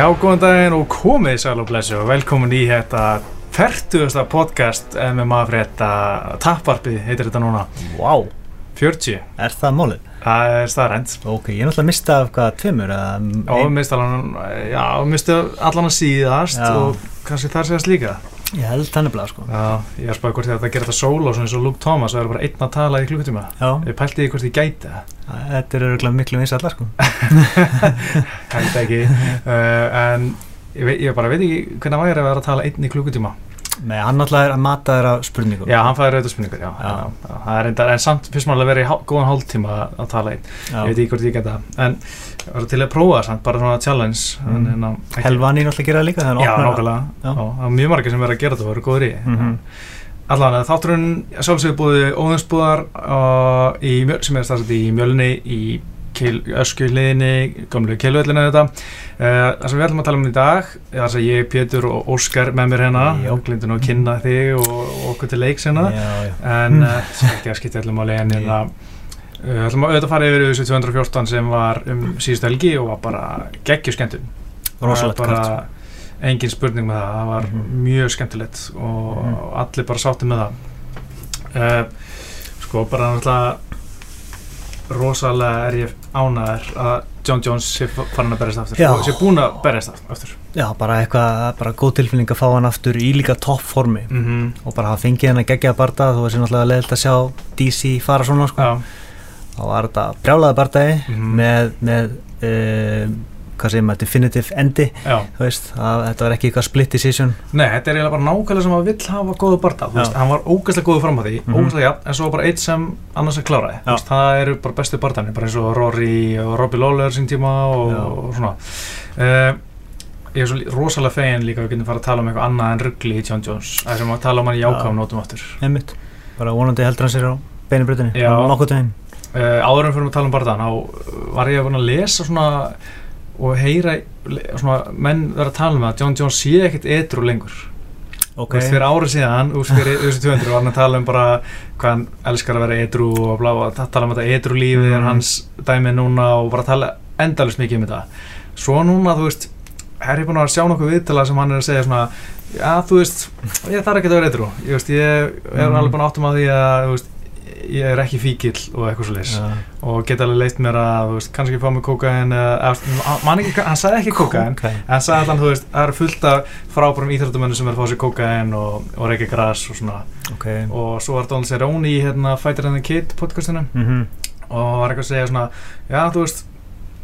Já, góðan daginn og komið sæl og blessu og velkomin í þetta 40. podcast MMA frétta tapvarpið heitir þetta núna Vá, 40, er það málið? það er staðrænt Ok, ég er náttúrulega mista af hvað tveimur já, misti allan að síðast Já. og kannski þar séðast líka Ég held þannig blað sko. Já, ég er spáði hvort ætti að gera þetta solo svona eins og Luke Thomas það er bara einn að tala í klukkutíma. Ég pælti því hvort ég gæti það. Þetta er örgulega miklu eins allar sko. Held ekki. Uh, en ég, ég bara veit ekki hvernig væri að vera að tala einn í klukkutíma. Nei, hann náttúrulega er að mata þér af spurningum Já, hann fæði rauta spurningar, já, Já. já. já. Það er en samt fyrst máli að vera í hál, góðan hálftíma að tala einn, ég veit ekki hvort ég geta en það var til að prófa það bara svona challenge. Mm. en, ekki- Helvani náttúrulega gera það líka hann Já, nákvæmlega, það er mjög margir sem verður að gera þetta og verður góður í. Mhm. Allan, þátturinn sjálfsögur búið óðinsbúðar uh, í, sem er stafsett í Mjölni í öskjuliðinni, gamlu keilvöllinu þetta uh, það sem við ætlum að tala um í dag er þess að ég, Pétur og Óskar með mér hérna, glindin að kynna þig og, og okkur til leiks hérna. En uh, sem ekki að skipta á legin en það uh, ætlum að auðvitað fara yfir þessu 214 sem var um síðustu helgi og var bara geggjur skemmtum Rosalegt bara kvöld engin spurning með það, það var Mhm. mjög skemmtilegt og Mhm. allir bara sátti með það uh, sko bara náttúrulega rosalega er ég ánæður að John Jones sé farin að berjast aftur Já. og sé búin að berjast aftur Já, bara eitthvað, bara góð tilfinning að fá hann aftur í líka topp formi mm -hmm. og bara hafa fengið hann að gegja barða þú veist náttúrulega leðilt að sjá DC fara svona sko Já, þá var þetta brjálaði barðaði Mhm. með, með um, hvað segir maður, definitive endi veist, að þetta var ekki eitthvað split decision. Nei, þetta er eiginlega bara nákvæmlega sem að vill hafa góða veist, hann var ógæslega góður fram á því, Mhm. ógæslega jafn, en svo bara eitt sem annars að Já. veist, það eru bara bestu bardanir, bara eins og Rory og Robbie Lawler sín tíma og, og svona. Uh, Ég er svo rosalega fegin líka að við getum fara að tala um eitthvað annað en ruggli í John Jones, það sem að tala um hann í Já. jákvæðum nótum aftur. Einmitt, bara vonandi heldur hann sér á beinibrutinni, Já. nokkuð teginn uh, Áður en fyrir að tala um bardan, þá var ég að lesa svona og heyra svona menn vera að tala um að John Jones sé ekkert edru lengur ok, Þú veist, fyrir árið síðan, úr fyrir þessu 200 var hann að tala um bara hvað hann elskar að vera edru og blá, tala um þetta edru lífið Mhm. hans dæmi núna og bara tala endalust mikið um þetta svo núna, þú veist er ég búin að sjá nokkuð viðtala sem hann er að segja svona já, þú veist, ég þarf ekki að vera edru ég veist, ég er Mhm. alveg búin að áttum að því að ég er ekki fíkil og eitthvað svo leys Já. og geta alveg leitt mér að, veist, kannski fá mig ekki, hann sagði ekki. En hann sagði þú veist, það eru fullt af frábærum íþróttumönnum sem er að fá sér kókain og, og reykja gras og svona. Ok. Og svo var Donald Cerrone í hérna Fighter and the Kid podcastinu. Mhm, og var eitthvað að segja svona já, þú veist,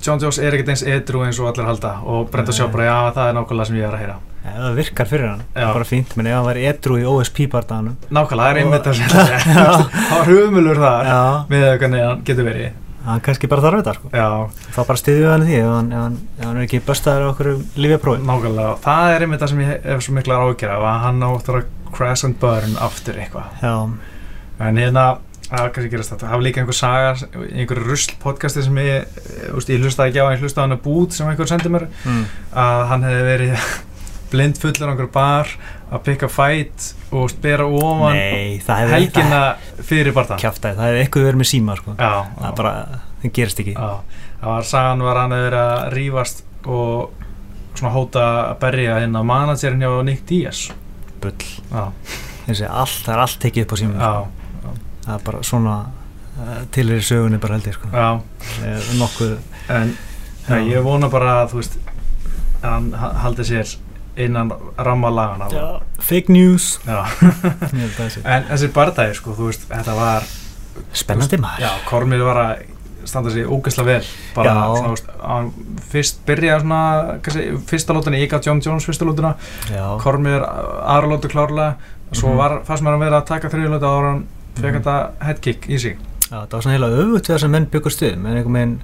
John Jones er ekkert eins edru eins og allir halda. Og Brenda. Shaw bara, já, það er nákvæmlega sem ég er að heyra ja, það virkar fyrir hann, Já. bara fínt menn ef hann væri edru í OSP barðanum Nákvæmlega, það er einmitt að segja það var humulur það já, með hvernig hann getur verið. Hann kannski bara þarf þetta sko. Já, þá bara stiðju hann í því ef hann, ef hann, ef hann er ekki böstaður á okkur lífjaprófi nákvæmlega, það er einmitt það sem ég hef svo mikla ágjör af að hann áttur að crash and burn aftur eitthvað. En hérna, það var kannski gerast þetta. Það var líka einhver saga, í einhverju rusl podcasti sem ég, eh, ég hlustaði ekki á, ég hlustaði hann að bút sem einhver sendi mér, mm. að hann hefði verið blind fullur á einhver bar að pikka fight og spera ofan nei, það helgina fyrir barðan. kjáftæði, það hefði eitthvað verið með síma sko. Já, það er bara, það gerist ekki Já, það var sagan var hann hefði verið að rífast og svona hóta að berja hérna managerinn hjá Nick Diaz. bull, Já, þessi allt, það er allt tekið upp á síma já, sko. það er bara svona uh, til í sögunni bara held ég sko. já. Er nokkuð En ég vona bara að, þú veist, að hann ha- haldi sér innan ramma lagana. já, fake news en þessi bardagi, sko, þú veist, þetta var, spennandi maður já, Kormir var að standa sig ógeðslega vel. Bara, svona, veist, hann fyrst byrjaði svona, kannski, fyrsta lótuna, ég gaf John Jones fyrsta lótuna, Kormir aðra lótu klárlega, svo Mhm. var, fannst mér að vera að taka þriði lótu ára hann fekk Mhm. þetta headkick í sig. já, það var svona heila við það sem menn byggast við menn einhvern veginn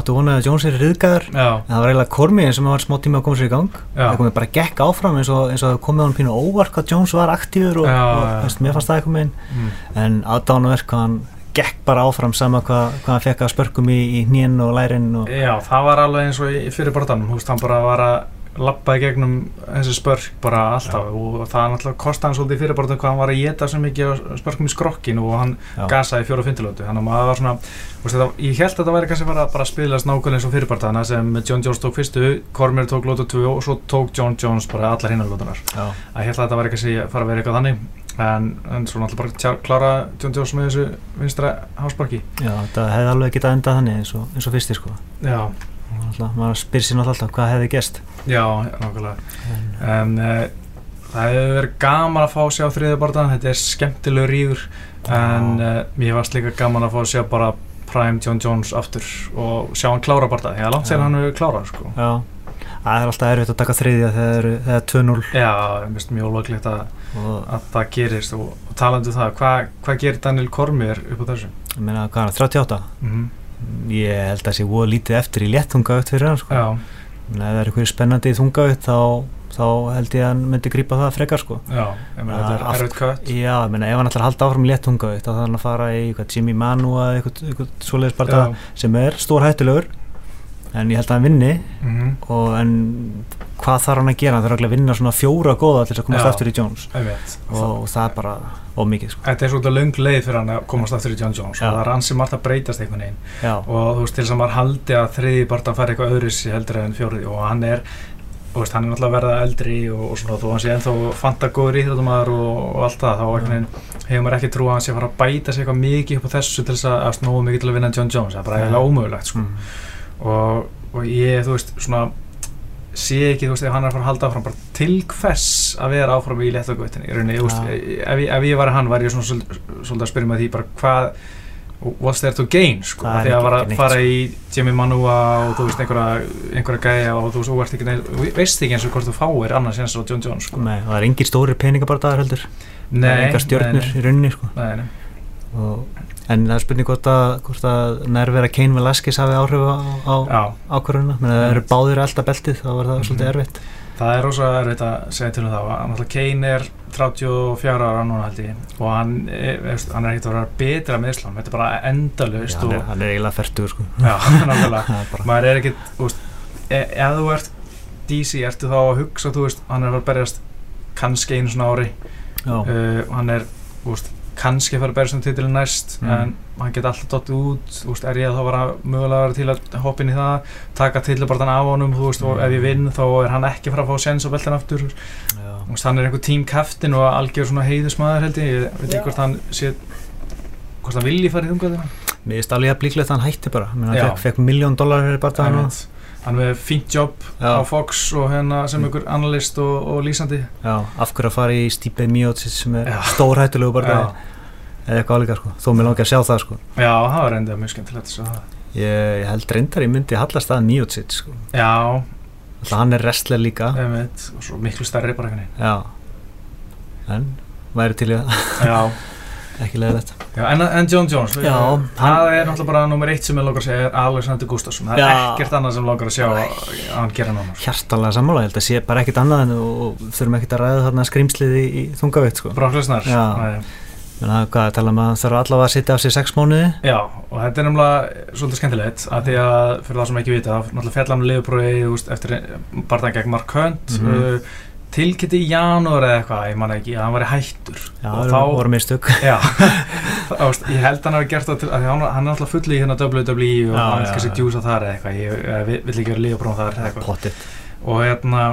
áttu vonaði að Jones er riðgæður en það var eiginlega Kormiðin sem var smá tíma að koma sér í gang. Einhvern veginn bara gekk áfram eins og, eins og það komið hann pínu óvart hvað Jones var aktífur og, Já, og já. veist, mér fannst það einhvern veginn. Mm. en aðdánaverk hann gekk bara áfram sama hvað, hvað hann fekk að spörkum í, í hnén og lærin og Já, það var alveg eins og í fyrir bortanum, þú veist, hann bara var að lappaði gegnum þessi spörk bara alltaf og það náttúrulega kosti hann svolítið fyrir bara hvað hann var að geta svo mikið spörkum í skrokkin og hann Já. gasaði fjóra og fyndilötu þannig að maður var svona, þetta, ég held að þetta væri kannski bara, bara að spilast nákvæmlega eins og fyrirpartana sem John Jones tók fyrstu, Cormier tók lótu 2 og svo tók John Jones bara allar hinnar lótunar Já, að ég held að þetta væri kannski að fara að vera eitthvað þannig en, en svo náttúrulega bara tjá- klára John Jones með þessu vinstra hásparki já, þetta hefði alveg getað endað þannig eins og, eins og fyrsti sko. Já, alltaf, maður spyr sér náttúrulega alltaf hvað hefði gest já, nákvæmlega. En uh, það hefur verið gaman að fá að sjá þriðja barðan, þetta er skemmtilegur ríður. En uh, mér varst líka gaman að fá sjá bara Prime John Jones aftur og sjá hann klára barða, því að langt sér hann hefur klárað sko. Já, það er alltaf erfitt að taka þriðja þegar þegar er 2-0 Já, ég finnst mjög ólöglegt að, að það gerist. Og, og talandi um það, hvað hva gerir Daniel Cormier upp á þessu? ég meina, hvað er það, 38? Mm Ég held að það sé voða lítið eftir í léttungaut fyrir hann sko. Meina, ef það er eitthvað spennandi í þungaut þá, þá held ég að hann myndi grípa það frekar sko. já, ég meina þetta er erfitt kött Já, ég meina, ef hann ætlar að halda áfram í léttungaut þá þarf hann að fara í eitthvað, Jimmy Manu eða eitthvað, eitthvað svoleiðis bara sem er stór hættulegur. En ég held að hann vinni. Mm og en hvað þarf hann að gera? Hann þarf að vinna svona fjóra góða til þess að komast Já. aftur í Jones. Og, og það er bara ómikið sko. Þetta er svolítið löng leið fyrir hann að komast aftur í John Jones Já. og það er ansi margt að breytast einhvern veginn Já, og þú veist til þess að maður haldi að þriði barndan fær eitthvað öðru sér heldur en fjóriði og hann er veist, hann er náttúrulega verða eldri og, og svona þó hann sé ennþá fanta góður íþjóttumæður og, og allt það þá veginn hefur maður ekki trú að hann sé fara að bæta sig eitthvað mikið upp á þessu til þess að, snóa mikið til að vinna John Jones, það er bara eiginlega ómögulegt sko. mm. og, og ég, þú veist, svona sé ekki, þú veist, ef hann er að fara að halda áfram bara til hvers að vera áfram í léttagautinni, í rauninni, Já. ef, ef ég var hann var ég svona svol- svolítið að spyrja með því bara hvað what's there to gain, sko, því að að neitt, fara sko. í Jimmy Manua og þú veist, einhverja, einhverja gæja og þú veist, ert ekki, neil, veist ekki eins og hvort þú fáir annars eins og John Jones, sko Nei, og það er engin stóri peningabardagar heldur Það er engar stjörnur í rauninni sko. nei, nei, og, en það er spurning hvort að, hvort að nærvera Kane Velasquez hafi áhrif á, á já, ákvörðuna menn að það eru báðir alltaf beltið þá var það Mhm. svolítið erfitt. Það er rosa erfitt að segja til um náttúrulega Kane er 34 ára núna held ég. Og hann er, veist, hann er ekkert að vera betra með Ísland. Þetta er bara endalaust Já, hann, er, og hann er eiginlega færtur sko. já, nákvæmlega. Það er er ekkert, þú veist e ef þú ert DC, ertu þá að hugsa þú veist, hann er að að berjast kannski einu svona ári. Já, uh, hann er, þú veist, kannski fara að berjast um titilin næst Mm. en hann geti alltaf dottið út, veist, er ég að þá vera mögulega að vera til að hoppa inn í það taka titilbartan af honum, veist, og Mm. ef ég vinn þá er hann ekki fara að fá sens á beltan aftur veist, hann er einhver tím kaftin og algjör svona heiðusmaður held ég, ég veit ekki hvort hann sé hvort hann vilji fara í þungaðina Mér finnst alveg að blíklegt að hann hætti bara. Hann fekk miljón dólar fyrir bara það hann með fínt jobb Já. á Fox og hérna sem Mm. einhver analyst og, og lýsandi. Já, af hverju að fara í Stipe Miocic sem er stórhættulegu bara já, eða eitthvað álíka sko, þó mér langi að sjá það sko. Já, það var enda mjög skemmtilegt að það. ég, ég held reyndar ég myndi hallast að Miocic sko, já, alltaf hann er wrestler líka. Einmitt, og svo miklu stærri bara einhvern veginn. Já. En væri til í það, já, ekki leðilegt já, en, en John Jones Já, það er náttúrulega bara nummer eitt sem ég langar að segja er Alexander Gustafsson það er Já. ekkert annað sem langar að sjá að hann gera sko. hjartalega sammála, ég held að sé bara ekkit annað en þurfum ekkit að ræða þarna skrýmslið í, í þungaveitt sko Lesnar Já. Nei. Menn að hvað, tala um að þarf allavega að sitja af sér sex mánuði Já, og þetta er nefnilega svolítið skemmtilegt að því að fyrir það sem ekki vita, það náttúrulega fjallan um liðbrói eftir barðan gegn Mark Hunt Mhm. uh, tilkynnti í janúar eða eitthvað, ég man ekki, að hann væri hættur. Já, það voru mistök. Já. Ég held að hann hafi gert það til, að hann, hann er alltaf full í hérna WWE og Já, hann já, kannski já. djúsa þar eða eitthvað, ég, vill- vill ekki vera liðbrói þar eða eitthvað. Og hérna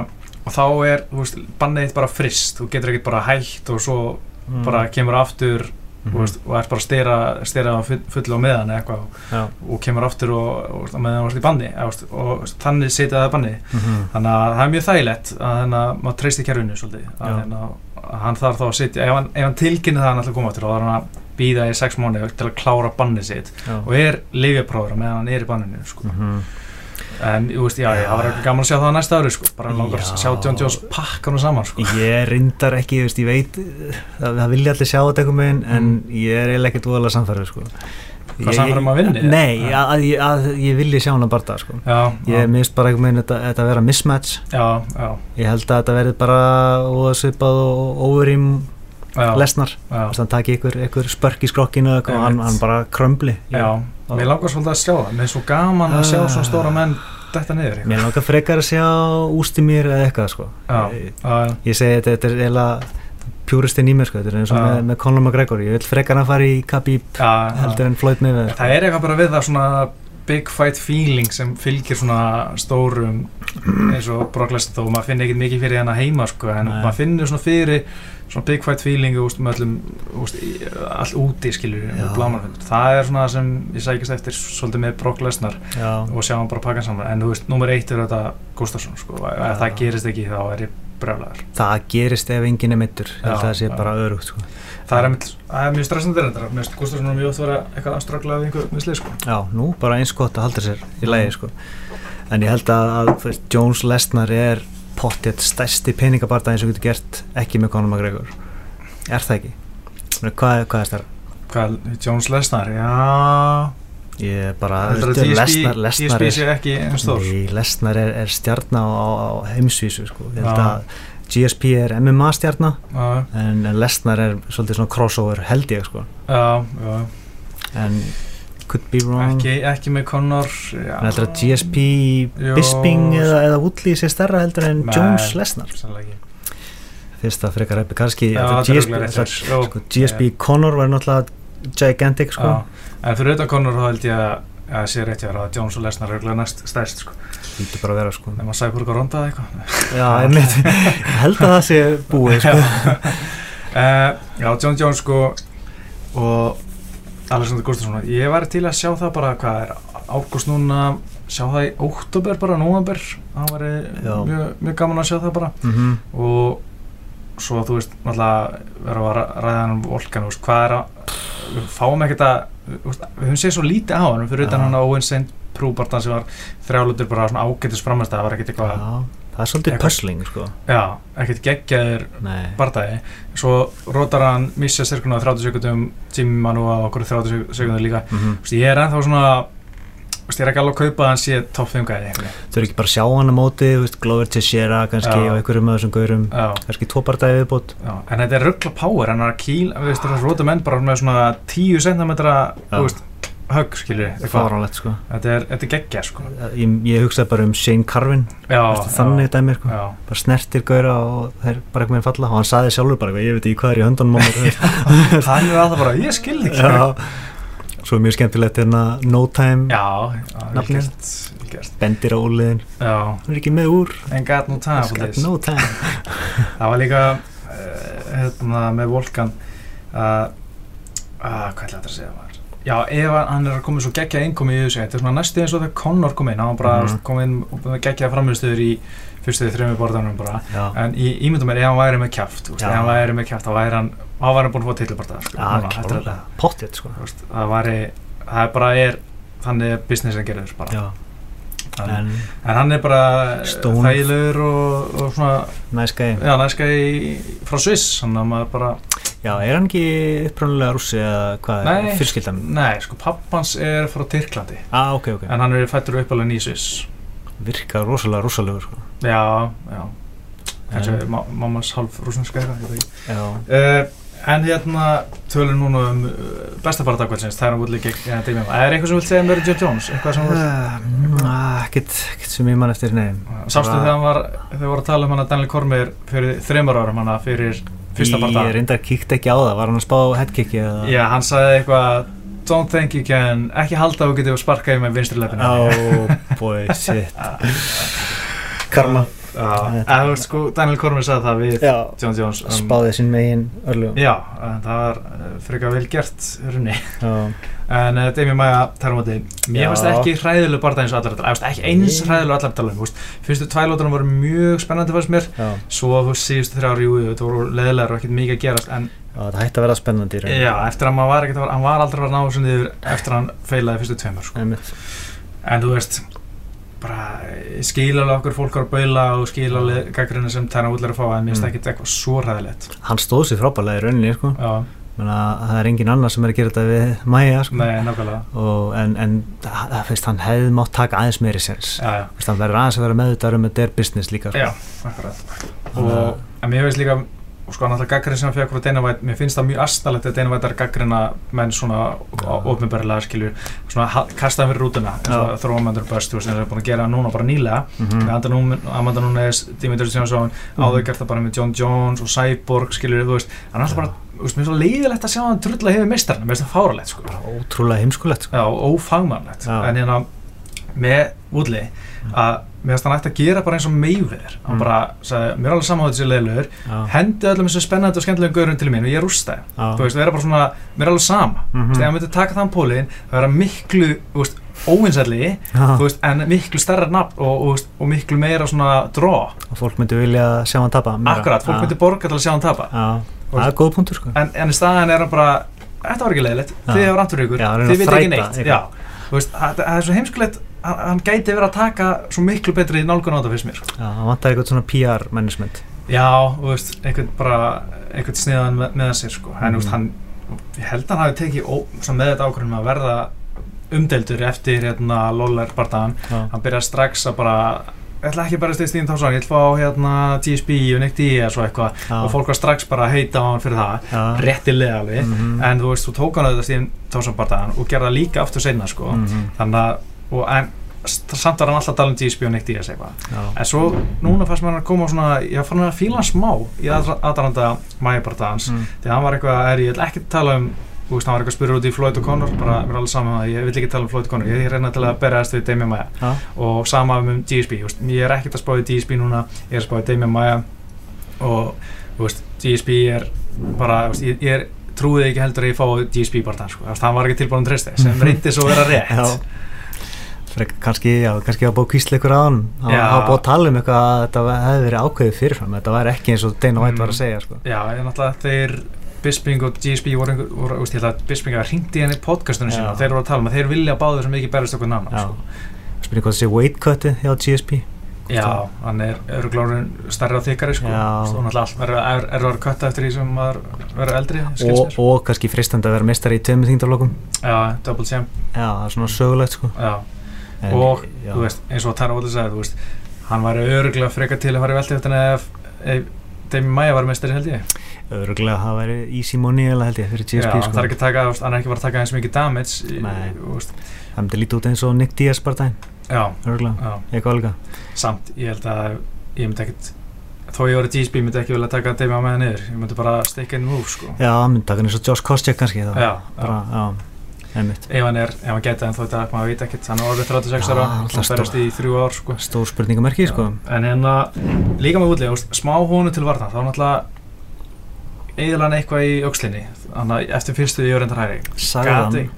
og þá er, þú veist, bannið bara frist þú getur ekkert bara hætt og svo Mm. bara kemur aftur Þú veist, og ert bara að stera á full- fullu á meðan eða eitthvað Já. og kemur aftur og, og, og meðan það varst í banni veist, og þannig setja það banni Mhm. þannig að það er mjög þægilegt að hérna, maður treysti kerfinu svolítið að, hérna, að hann þarf þá að sitja ef hann, hann tilkynni það að hann að koma aftur þá þarf hann að býða í sex mánu til að klára bannið sitt Já. og er lifjapróður meðan hann er í banninu sko. Mhm. En þú veist, já, já, það var eitthvað gaman að sjá það næsta ári sko. bara langar að Já. sjá John Jones pakka hann saman sko. Ég reyndar ekki, ég, veist, ég veit það, það vilja allir sjá þetta einhvern veginn en Mm. ég er eiginlega ekkert voðalega samfærður sko. Hvað Ég- sannfærður um að vinni? Nei, Ja. að, að, að ég vilji sjá hann að barða sko. já, Ég já, minnst bara einhvern veginn þetta, þetta vera mismatch já, já, Ég held að þetta verði bara óðsvipað og overím lesnar. Þannig að hann taki ykkur, ykkur spörk í skrokkinu og hann, hann bara krömbli. Já, mér langar svolítið að sjá það. Mér er svo gaman að sjá Ah. svona stóra menn detta niður mér langar frekar að sjá Ústimir eða eitthvað sko. Ég, ég segi þetta, þetta er eiginlega pjúristinn í mér sko, þetta er eins og með, með Conor McGregor, ég vil frekar að fara í Khabib heldur en Floyd Mayweather. Það er eitthvað bara við það svona big fight feeling sem fylgir svona stórum eins og Brock Lesnar þó maður finnir ekkert mikið fyrir hana heima sko en Nei. maður finnur svona fyrir svona big fight feeling úst, með öllum úst, all úti skilur það er svona sem ég sækist eftir svolítið með Brock Lesnar Já, og sjá hann bara pakka saman. En þú veist, nummer eitt er þetta Gustafsson sko ef það gerist ekki þá er ég brjálæður það gerist ef enginn er mittur, að það sé bara örugt sko. það er, mjög stressandi reyndar. Mér finnst Gustafsson mjög oft vera eitthvað að ströggla við einhver mislið sko. Já, nú bara eins gott að halda sér í lægi sko. en ég held að, að Jones Lesnar er pottið stærsti peningabarta eins og getur gert ekki með Conor McGregor. Er það ekki? Hvað, hvað er hvað, Jones Lesnar, já Ég er bara veistu, TSB, Lesnar, Lesnar er, sé ekki eins stór Nei, Lesnar er, er stjarn á, á, heimsvísu sko. ég held Já. að GSP er MMA stjarna já, en en Lesnar er svolítið svona crossover held ég sko. já, já en could be wrong ekki, ekki með Conor já, en heldur að GSP Jó. Bisping eða, eða Woodley sé stærra heldur en Nei. Jones Lesnar sannlega ekki. fyrst að frekar hefði kannski Já, þetta er GSP, GSP Conor var náttúrulega gigantic sko. Já, en fyrir auðvitað Conor þá held ég að að sé rétt hjá þér að Jones og Lesnar er næst stærst sko. Lítur bara að vera sko. nema Cyborg og Ronda eða eitthvað. Já, einmitt, ég held að það sé búið sko. uh, já, John Jones sko og Alexander Gustafsson. Ég var til að sjá það bara hvað er ágúst núna sjá það í óttúber bara, nóvember. Það var mjög, mjög gaman að sjá það bara. Mm og svo þú veist náttúrulega verður að ræða hann um volkan veist, hvað er að við fáum ekkert að veist, við höfum séð svo lítið á hann fyrir utan hann á Owen St. Prúbartan sem var þrjálutur bara svona ágætis framast það var ekkert eitthvað það er svolítið puzzling sko. já, ekkert geggjaður Nei, bardagi svo rótar hann missa styrkuna á 30 sekundum tíman og á okkur 30 sekundum líka mm Vist, ég er ennþá svona ég er ekki alveg að kaupa að hann sé top 5 gæði þau eru ekki bara að sjá hann á móti veist, Glover Teixeira kannski Já. og einhverjum af þessum gaurum. Kannski tópardæði viðbót. En þetta er ruggla power hann er að kýl, við veist, það rótar menn bara með svona 10 cm veist, högg, fáránlegt sko. þetta er, þetta er geggja, sko. Ég, ég hugsaði bara um Shane Carvin. Já, Veistu, þannig dæmi sko. já, bara snertir gauðra og þeir bara ekki með falla. Og hann saði sjálfur bara ég veit ekki hvað er í mér veist. hann er að það bara, ég skil ekki. Svo er mjög skemmtilegt hérna No Time já, gert. bendir á úliðin hann er ekki með úr. En gat nú time got no time. Það var líka uh, hérna, með Volkan að uh, hvað ætla þetta að segja maður? Já, ef hann er að koma svo geggja innkomi í þessu þetta er svona næstu eins og þegar Conor kom inn hann var bara mm. kom inn og geggja framhugstöður í fyrstu því þrejum borðanum bara. Já, en ég ímynda mér ef hann væri með Já. ef hann væri með kjaft þá væri hann væri hann búin að fá tilbarta sko, klárlega. pottið sko. Það væri það er bara er þannig er að gera þess bara. En, en hann er bara Stone- þægilegur og, og svona já, næska frá Sviss þannig að maður bara já, er hann ekki upprænulega rússi eða hvað? Nei. er fyrskildan Nei, sko pappans er frá Tyrklandi. Ah, ok, ok, en hann er fættur uppalinn í Sviss. Virkar rosalega rússalegur sko. Já, já. Kannski mammas halv veit ekki. Já, uh, En hérna tölum núna um uh, besta baradagkvælsins það er að útlík ekki að dæmi Er eitthvað sem vilt segja um Mary Jo Jones? Eitthvað sem vilt Ah, ekkert sem ég man eftir nei. Sástu Bara- þegar hann var þegar voru að tala um hana Daniel Cormier fyrir þreymar árum hana fyrir fyrsta ég bardag reyndar kíkt ekki á það, var hann að spá headkicki eða? Já, hann sagði eitthvað Don't think you can ekki halda að þú getur sparkað í með vinstri leppinu oh boy, shit. Karma Eða þú veist sko, Daniel Cormier sagði það við já, John Jones um, spáði sinn megin örlugum Já, en það var uh, frekar vel gert runni En uh, Demi Maja, þar á móti. Mér finnst ekki hræðileg barða eins og allar að tala Ekki eins hræðileg allar um veist. Fyrstu tvælótunum voru mjög spennandi fannst mér. Já, Svo síðustu þrjár, jú, þetta voru leðilegar og ekkert mikið að gerast En já, það hætti að vera spennandi í raun. já, eftir að maður var ekkert að vera Hann var aldrei að vera náðu svona yfir eftir að hann feilaði fyrstu tveimur sko. En þú veist bara skil alveg okkur fólk er að baula og skil alveg gaggrina sem tæna útlæri að fá en mér finnst Mm. ekkert eitthvað svo hræðilegt hann stóð sér frábælega í rauninni sko. Það er engin annar sem er að gera þetta við Maja sko. nei, nákvæmlega og, en, en það, það, finnst, hann hefði mátt taka aðeins meiri sens Fyrst, hann verður aðeins að vera meðvitaður um þetta er business líka sko. Já, akkurat og, mér finnst líka og sko náttúrulega gaggrinn sem hann fekk frá Dana White. Mér finnst það mjög astalegt að Dana White er gaggrina menn svona ofnbjörlega skilur svona kasta hann fyrir rútuna. Eins og Já. þróa möndur börst þú veist, það er búin að gera núna bara nýlega. Mhm. með Amanda Nún- Amanda Nunes, Dimitri Johnson. Mhm. áður gert það bara með John Jones og Cyborg skilur þú veist, hann er alltaf bara þú veist, mér er svo leiðilegt að sjá hann trulla hefur meistarna mér finnst það fáralegt sko. Bara ótrúlega heimskulegt sko. Já, ófagmannlegt. En hérna með Woodley að mér finnst hann ætti að gera bara eins og meifir hann Mm. bara sagði, mér er alveg á þessi leiðilegur hendi öllum þessu spennandi og skemmtilegum gaurum til mín og ég rústa Já. þú veist, vera bara svona, mér er alveg sama. Mhm. mm -hmm. þegar hann myndi taka þann pólinn það vera miklu, þú veist, óvinsælli Já. þú veist, en miklu stærra nafn og, og, veist, og miklu meira svona dró og fólk myndi vilja sjá hann tapa akkurat, fólk Já. myndi borga til að sjá hann tapa. Það er góð punktur sko. en, en í staðan er hann bara þetta var ekki leiðilegt, þið hefur andur ykkur. Þið veit ekki neitt. já, þú veist, það, það er svo heimskulegt hann, hann gæti verið að taka svo miklu betri nálgun á þetta fyrst mér sko. Já, það vantar eitthvað svona PR management já, þú veist, einhvern bara einhvern sniðan með, með sér sko. en Mm. hann, ég held að hann hafi tekið ó, með þetta ákvörðum að verða umdeldur eftir hérna Lollar bardaðan Já, hann byrjaði strax að bara ég ætla ekki bara að stið Stíðin Tásson, ég ætla að fá hérna GSB og Nick Diaz og eitthvað já, og fólk var strax bara að heita á hann fyrir það já. réttilega alveg Mhm. en þú veist, þú tók hann auðvitað Stíðin Tásson bardaðan og gerði það líka aftur seinna sko Mhm. þannig að, og en samt var hann alltaf að tala um GSB og Nick Diaz eitthvað. En svo, núna fannst hann að koma svona ég fann að fíla hann smá í aðranda mæbardaðans, Mm. því hann var eitthvað er, ég vil ekki tala um þú veist, hann var eitthvað að spyrja út í Floyd og Conor, bara mér er alveg saman að ég vil ekki tala um Floyd og Conor, ég reyna til að berjast við Damian Maia Já. og sama um þú veist, ég er ekkert að spá í GSP núna, ég er að spá í Damian Maia og þú veist, GSP er bara, veist, ég, ég er trúið ekki heldur að ég fá GSP bara þann, sko, hann var ekki tilbúin að treysta sem reyndi svo vera rétt Já. Frekar, kannski, já, kannski að búið ykkur á hann hafa búið að tala um eitthvað að þetta hefði verið ákveðið fyrirfram þetta væri ekki eins og Dana White Mm. var að segja sko. Já, en náttúrulega þeir Bisping og GSP voru, voru veist, ég held að Bisping var hringt í henni podcastunum og þeir voru að tala um að þeir vilja báður sem ekki berist okkur nána sko. spyrir hvað sé weight cutið hjá GSP Já, hann er öruglórun stærri og þykkari sko. Og náttúrulega er, er að kvæta eftir því sem maður verður eldri og, mér. og kannski fristandi að vera mistari í tveimur þingdarlokum Já, double champ já, það er svona sögulegt sko. Já, en, og já, þú veist, eins og Tara Óli sagði, þú veist hann væri öruglega frekar til að fara í velti eftir ef, ef Demi Maia var mestari held ég. Öðruglega það væri easy money eða held ég fyrir Já, GSP hann sko. þarf ekki að taka, hann er ekki að fara að taka eins mikið damage í- Nei. það myndi lítið út eins og Nick Diaz bara dæn Já, öðruglega, já, eitthvað alveg. Samt ég held að ég myndi ekkit þó ég voru GSP myndi ekki vilja taka Demi Maia niður. Ég myndi bara stikka inn move sko. Já, það myndi taka eins og Josh Koscheck kannski þá. Já, bara, já, ef hann er, ef hann geti en þó þetta maður veit ekkert, hann er orðið 36 Já, ára hann berist í þrjú ár sko. stór spurningamerki sko. En hérna líka með útlega, smá hónu til varna þá náttúrulega eðla hann eitthvað í aukslinni eftir fyrstu í öryndar hæri sagðan,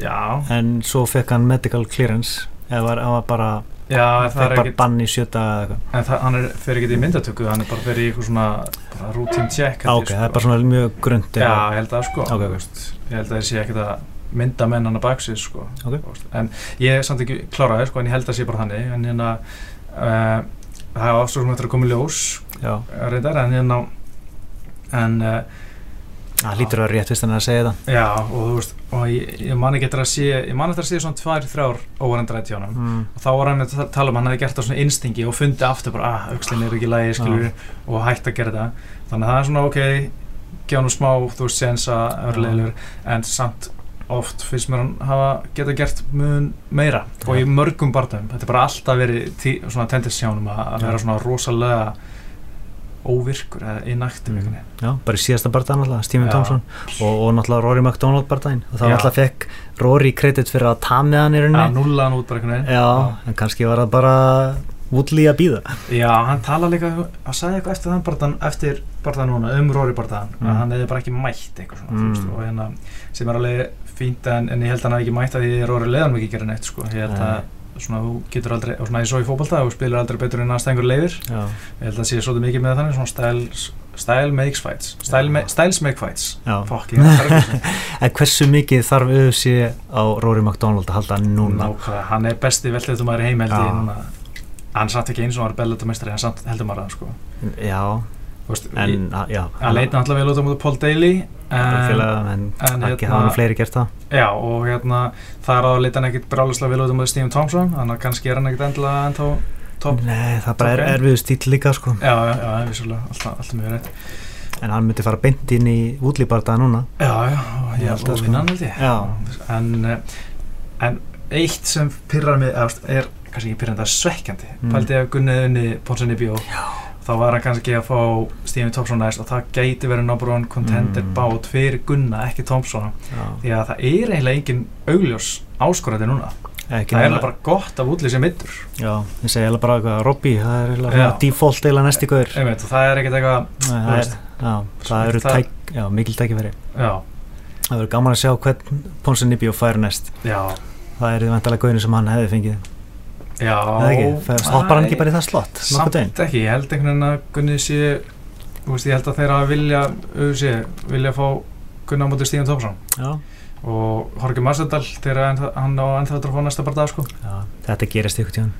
já, en svo fekk hann medical clearance eða var, hann var bara, já það er bara bann í sjöta eða en það, hann er, fer ekki í myndatöku hann er bara fyrir í eitthvað svona routine check ah, ok, sko. það er bara svona mjög grund já, ég held að sko. Ok, ok. veist, ég held að það sé ekkit að mynda menn hann að baksins sko. Ok. Veist, en ég er samt ekki kláraði sko en ég held að sé bara þannig. En hérna uh, það er ástöðum eftir að koma í ljós reyndar en hérna en uh, það lítur að vera rétt fyrst en að segja það. Já, og þú veist, og ég, ég man ekki eftir að sé, ég man eftir að sé svona tvær, þrjár óvarendrætt hjá hann mm. og þá var hann að tala um að hann hefði gert það svona instingi og fundi aftur bara, ah, aukslinn er ekki í lagi, skilur og hægt að gera það, þannig að það er svona ok, gefa hann smá, þú veist, sens að vera Já. leiðilegur, en samt oft finnst mér hann hafa geta gert mun meira og í mörgum barndum, þetta er bara alltaf verið tí, svona hann að Já. vera svona rosalega óvirkur eða innæktum Mm. einhvern veginn já, bara í síðasta barndaginn alltaf, Stephen Já. Thompson og, og náttúrulega Rory McDonald barndaginn og þá Já. alltaf fekk Rory kredit fyrir að tamið hann í rauninni nulla hann út bara einhvern veginn já, en kannski var það bara Woodley að býða Já, hann tala líka, hann sagði eitthvað eftir þann barðan, eftir barðan núna, um Rory barðan, Mm. að hann hefði bara ekki mætt eitthvað svona, Mm. þú veist, og hérna, sem er alveg fínt, en, en ég held að hann hefði ekki mætt að því Rory leðan ekki gera neitt, sko, ég held að svona, þú getur aldrei, og svona ég svo í fótbolta, þú spilar aldrei betur en að stengur leifir, já, ég held að sé svolítið mikið með þannig, svona style, style makes fights, style ma styles make fights, já. fokk, ég er að fara ekki en hversu mikið þarf auðvitað á Rory McDonald að halda núna? Nákvæmlega, hann er besti veltetum maður í heim, held ég, núna, hann satt ekki eins og hann var bellatumestari, hann satt heldur maður að, sko, já, ég- en að- já hann leita náttúrulega vel út á mútið Paul Daly en, félaga, en, en ekki hafa nú fleiri gert það já og hérna það er að leita hann ekkit bráluslega vel út á mútið Stephen Thompson þannig að kannski er hann ekkit endilega ennþá topp nei, það bara er erfiðu stíl líka sko já, já, já, vissulega, alltaf, alltaf mjög reitt en hann myndi fara beint inn í útlýbardaða núna Já, já, held að að sko. hann held ég Já. en, eh, en eitt sem pyrrar mig er kannski ekki pyrrandi að svekkjandi Mm. pældi að Gunnið unni Ponsinni bjó Já. Þá var hann kannski að fá Stephen Thompson næst og það gæti verið one contender Mm. bát fyrir Gunna, ekki Thompson. Já. því að það er eiginlega engin augljós áskorandi núna. Ekki það er eiginlega bara gott að útlýsa middur. Já, ég segi eiginlega bara eitthvað Robby, það er svona default næsti gaur. Einmitt, og það er ekkert eitthvað Nei, það, er, já, það eru tæk, já, mikil tækifæri. Það verður gaman að sjá hvern Ponsa Nibio fær næst. Já, Það er vantalega gaurin sem hann hefði fengið já. Hoppar hann ekki bara í það slott samt ekki, ég held einhvern veginn að Gunni sé þú veist, ég held að þeirra vilja auðvitað, vilja fá Gunna á móti Thompson Já, og Massadal þegar ennþá- hann á ennþá þetta að fá næsta bara dag sko. Já, þetta gerist ykkur tíðan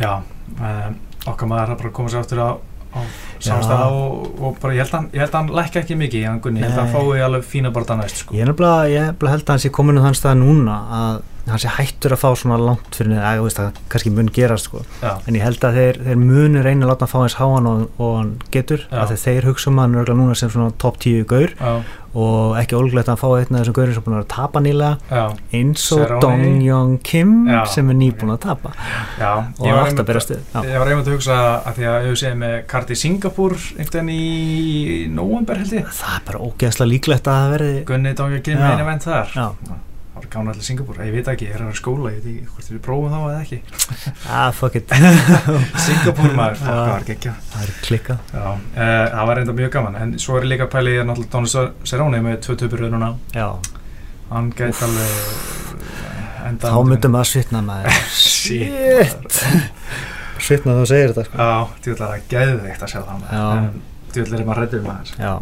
já, um, okkar maður er bara að koma sér aftur á, á samstæða og, og bara ég held, að hann, ég held að hann lækka ekki mikið hann Gunni, ég held að hann fái alveg fína bara næst sko. Ég ég held að hann sé komin á þann stað núna að hann sé hættur að fá svona langt fyrir neða, ég veist að kannski mun gerast sko. en ég held að þeir, þeir munu reyna að láta hann fá eins háan og, og hann getur að þeir hugsa um hann örgulega núna sem svona top 10 gaur já, og ekki ólgulegt að fá af þessum gaurin sem búin að að tapa nýlega já, eins og. Dong Young Kim Já. sem er nýbúin að tapa já og átt að bera stuð. Ég var einmitt að hugsa að því að ég sé með kart í Singapúr einhvern í november held ég það er bara ógeðslega líklegt að það verði Gunni að gera Já. einu vend þar. Það var gána allir Singapúr, ég veit ekki, ég er að vera í skóla, ég veit ekki hvort við prófum þá eða ekki. Ah, fuck it. Singapúr maður, Já. það var gekkja það er klikkað. Já, uh, það var reynda mjög gaman. En svo er líka pælið ég er náttúrulega Dóni Seróni með tvö töpur núna. Já, hann gæti alveg eh, enda þá myndum við að svitna maður. Shit. svitna þú segir þetta sko. Já, djúðlega það geðveikt að sjá það maður. Djúðlega er maður hrættur maður. Já,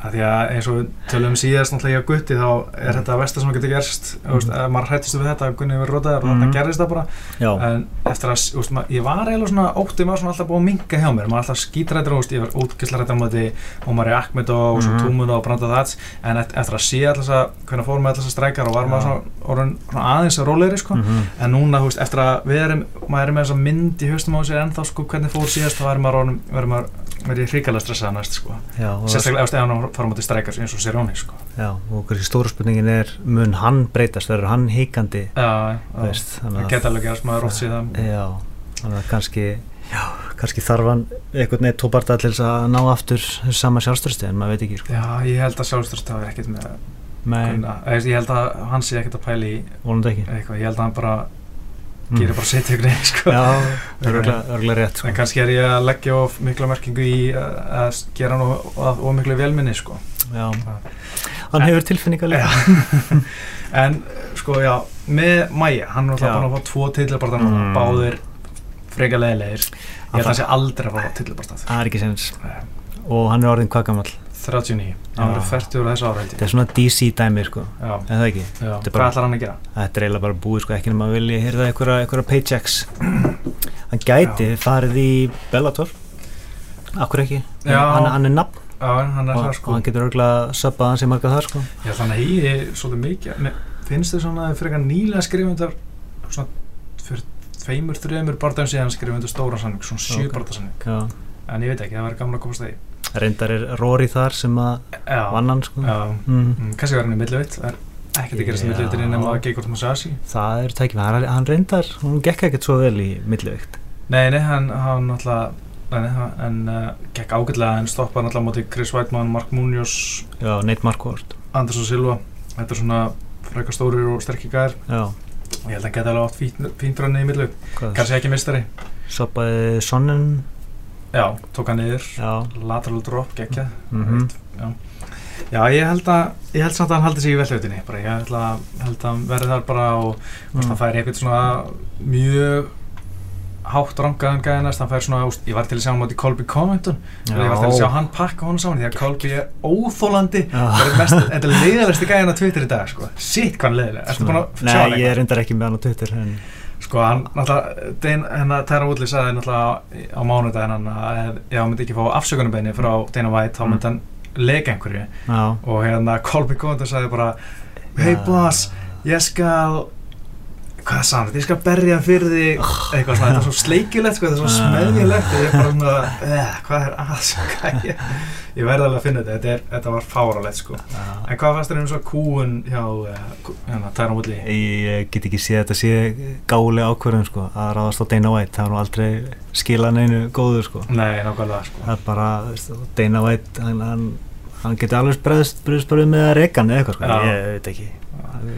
að því að eins og við tölum síðast náttúrulega í að gutti þá er þetta að versta sem að geta gerst mm. ef maður hrættist við þetta að Gunni verið rótaður og Mhm. þarna gerist það bara já, en eftir að, úst, mað, ég var eiginlega svona óttið maður svona alltaf búið að minga hjá mér maður alltaf skítrættur, úst, ég var útgæslarættur á móti Ómari Akmed og mm. -hmm. Túmun og Branda Þats en eft- eftir að sé alltaf þess að hvernig fórum með alltaf þess að strækjar og var maður svona, orðin, svona aðeins að rólegri sko. mhm, en núna, veist, eftir að við erum maður er með þessa mynd í haustum á sér ennþá sko, hvernig fór síðast, þá verður maður verið hrikalega stressað næst sko. já, sérstaklega ef hann fara á móti strækjar eins og Seróni sko. já, og kannski stóra spurningin er mun hann breytast, verður hann híkandi já, það að geta alveg gerast maður oft síðan já, þannig að kannski já, kannski þarf hann einhvern veginn tóparta til þess að ná aftur sama sjálfstörsti en maður veit ekki sko. já, ég held að sjálfstörst hafi ekkert með Eða, ég held að hann sé ekkert að pæla í eitthvað, ég held að hann bara. Gerir bara sitt ykkur einn sko. Já, örgulega, rétt sko. en kannski er ég að leggja of mikla merkingu í að, gera hann of, miklu velminni sko. Já, hann hefur tilfinningar líka. En sko já með Maja, hann er alltaf búin að fá tvo tillabarta núna, Mm. báðir freka leðilegir ég held að hann sé aldrei að fá tillabarta Það er ekki sens og hann er orðin hvað gammal 39, hann Já. verður 40 úr þessu ára Þetta er svona DC dæmi sko, já, en það ekki já. Þetta er bara- að? Þetta er eiginlega bara búið sko, ekki nema að vilja einhverja, einhverja paychecks Hann gæti farið í Bellator Akkur ekki Já. hann, hann er nafn já, hann er og, það og sko hann getur örgulega söppað hans í marga þar sko Já, þannig að ég er svolítið mikið, finnst þið svona frekar nýlega skrifundar svona fyrir tveimur, þreimur barndagum síðan skrifundur stóra sanning, svona sjö Ok. okay. Já. en ég veit ekki, það verður gamla að komast í Reyndar er Rory þar sem að Já, vann hann sko. já, mm. kannski verður hann í milliveitt það er ekkert að gerast í Já. milliveitinni nema að Geigort Masasi Það er tækifæð, hann, hann reyndar, hún gekk ekkert svo vel í millivikt. Nei, nei, hann, hann náttúrulega en uh, gekk ágætlega en stoppaði náttúrulega móti Chris Weidmann, Mark Munoz Já, Nate Marquardt. Andersson Silva. Þetta er svona frekar stórir og sterkir gæðir og ég held að hann geti alveg átt fínt, hann í hvað? Kannski ekki mistari Soppaði Sonnen Já, tók hann Já, lateral drop, geggja Mhm. já. já, ég held að ég held samt að hann haldi sig í velhautinni ég held að, hann verði þar bara og mm. hann fær eitthvað svona mjög hátt rangaðan gæði næst, hann fær svona, úst, ég var til að sjá hann móti Colby Covington. Ég var til að sjá hann pakka honum saman því að Colby er óþólandi það þetta er leiðalegsti gæðin á Twitter í dag sko. sitt hvað leiðileg, ertu búin að sjá hann Nei, ég er reyndar ekki með hann á Twitter en, Sko, hann náttúrulega, hennar Tæra Woodley sagði náttúrulega á mánudaginn hann að ef ef hann myndi ekki fá afsökunarbeini frá Dana White, þá myndi hann leika einhverju. Og hérna Colby Condon sagði bara Hey boss, ég skal hvað sann, ég skal berja fyrir því eitthvað svona, þetta er svo sleikilegt sko, þetta er svo smeðjulegt og ég er bara svona eh, hvað er að sko, ég, ég verði alveg að finna þetta, þetta, er, þetta var fáralegt sko en hvað fannst þér um svo kúun hjá uh, hérna, Tyron Woodley Ég get ekki séð þetta sé gálega ákverðum sko, að ráðast á Dana White það er nú aldrei skilað neinu góður sko. nei, nákvæmlega sko það er bara, veist, Dana White hann, hann, hann geti alveg bröðst bara með að reyka hann eða eitthvað sko. Já. ég veit ekki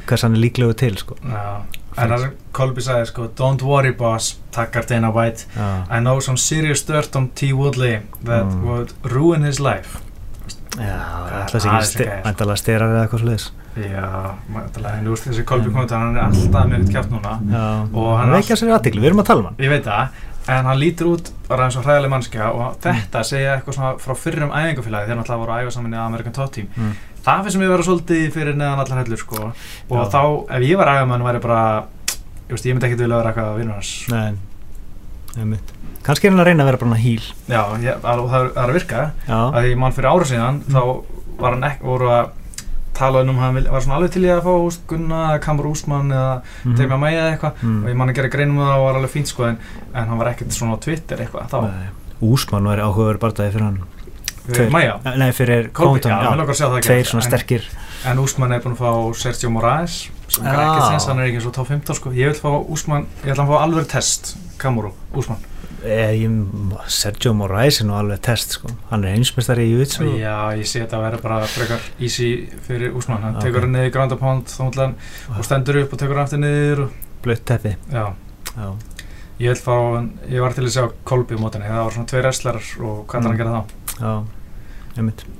hvers hann er líklegu til sko. Já, en það sem Colby sagði sko Don't worry boss, takkar Dana White Já. I know some serious dirt on T. Woodley that Mm. would ruin his life Já, ætla er ekki að gæja? Ætla styrar eða eitthvað sluðis Já, en þú veist þessi Colby komið hann er alltaf með eitt kjátt núna Já, Og hann er aðtikli, við erum að tala um hann Ég veit það, en hann lítur út bara eins og hræðileg mannskja og þetta segja eitthvað svona frá fyrrum æfingafélagi þegar hann alltaf voru að æfa saman í American Top Team. Mm. Það finnst mér vera svolítið fyrir neðan allar hellur sko. Og Já. þá, ef ég var æfamann væri bara ég, veist, ég myndi ekkert vilja vera eitthvað vinnur hans. Nei, einmitt. Kannski er hann að reyna að vera bara híl Já, ég, að, það, er, að virka. Já, að ég mann fyrir ára síðan Mm. þá var hann ekki, voru að tala um hann var svona alveg til ég að fá úst, Gunna, Kamur Úsmann eða Mhm. Tegma Mæja eða eitthvað. Mm. og ég man að gera greinum það og var alveg fínt sko en, en hann var ekkert svona á Twitter eitthvað þá, Nei. Úsmann væri áhugaður barndagi fyrir hann. Við Mæja? Nei, fyrir það Tveir svona en- sterkir. En Úsmann er búin að fá Sergio Moraes sem er Já. ekkert sens, hann er ekki eins og top 15 sko. Ég vil fá Úsmann, ég ætla að fá alveg test Kamuru, Úsmann Eh, ég, Sergio Moraes er nú alveg test sko. Hann er heimsmeistari í Jujitsu Já, ég sé þetta að vera bara frekar easy fyrir Úsmann, hann Ok. tekur hann niður þá ætla hann og stendur upp og tekur hann aftur niður og, Blött teppi já, Já, ég fá, ég var til að sjá Kolbi mótinni, það var svona tvei wrestlerar og hvað er hann að Mm. gera þá? já,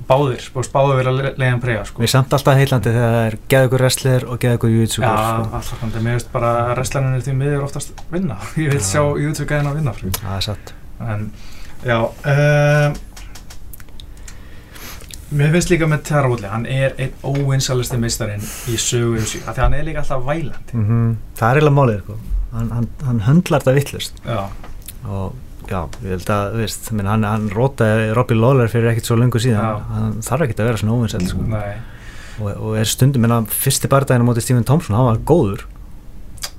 Báðir, báðir vilja leiðan prega sko. Við samt alltaf heillandi þegar það er geðugur wrestler og geðugur Jujitsu Já, sko. alltaf mér veist bara að wrestlarinn er því miður oftast vinna, ég vil Já. sjá gæðin að vinna frekar. Það er satt en já um, mér finnst líka með Tara hann er einn óvinsalisti meistarinn í sögu þessu, af því að hann er líka alltaf vælandi mm Það er eiginlega málið sko. hann, hann, hann höndlar þetta vittlust já, og já, ég held að veist, menn, hann, hann rótaði Robbie Lawler fyrir ekkert svo lengur síðan. Já. hann þarf ekkert að vera svona óvinsælt sko. og, og er stundum, menna, fyrsti bardaginn á móti Stephen Thompson, hann var góður.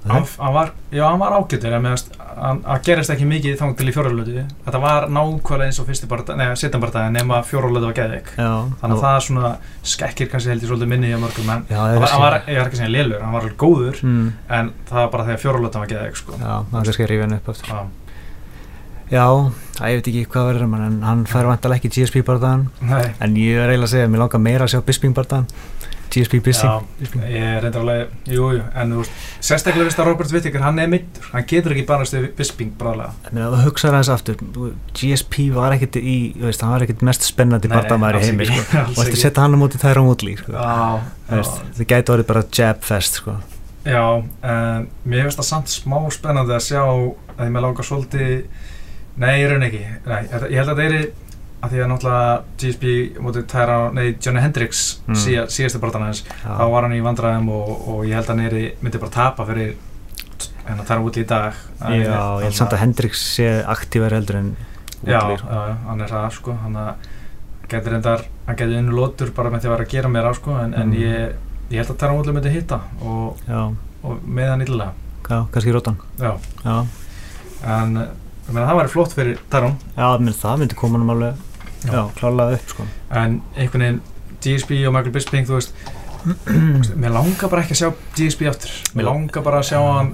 Hann, hann var, já, hann var ágættur en meðast, hann, hann gerist ekki mikið þang til í fjóralötu þetta var nákvæmlega eins og fyrsti barða, neða, setjan barða nema fjóralötu var geðveik. Þannig að það svona skekkir kannski held ég svolítið minni í mörgum en Já, hann var, hann var, ég er ekki að segja lélur, hann var alveg góður mm, en það var bara þegar fjóralötu var geðveik sko. Já, að Já. Það ég veit ekki hvað verður um hann en hann fær vantalega ekki GSP Nei, en ég er eiginlega að segja, mér langar meira að sjá Bisping bardagan GSP Bisping, Já, ég er reyndar alveg, jú, jú, en þú veist, sérstaklega vist að Robert Whittaker, hann er mittur, hann getur ekki bara stuð Bisping bráðlega. Ég meina, þú hugsaður aðeins aftur GSP var ekkert í, veist, hann var ekkert mest spennandi alls heimi sko. og að setja hann á móti Tyron Woodley sko. Já, Þú veist, það gæti orðið bara jab fest sko. já, en mér finnst það samt smá spennandi að sjá að ég með langar svolítið, nei, ég raun ekki, nei, ég held að það er að því að náttúrulega GSP mótið Tyra, nei, Johnny Hendricks Mm. síða, síðastu barðan hans, Já. þá var hann í vandræðum og, og ég held að hann myndi bara tapa fyrir hennar Tyra Woodley í dag. Já, ég held samt að Hendrix sé aktívar heldur en Woodley já, já, hann er það sko hann að getur reyndar hann getur unnu lótur bara með því að vera að gera á sko en, en Mm. ég, ég held að Tara Woodley myndi hitta og, og með hann illa já, kannski rótan já, Já, en ég meina, það væri flott fyrir Taron. Já menn, það myndi koma hann alveg Já. Já, klálega upp sko. en einhvern veginn GSP og Michael Bisping þú veist, mér langar bara ekki að sjá GSP aftur. Mér Já. langar bara að sjá hann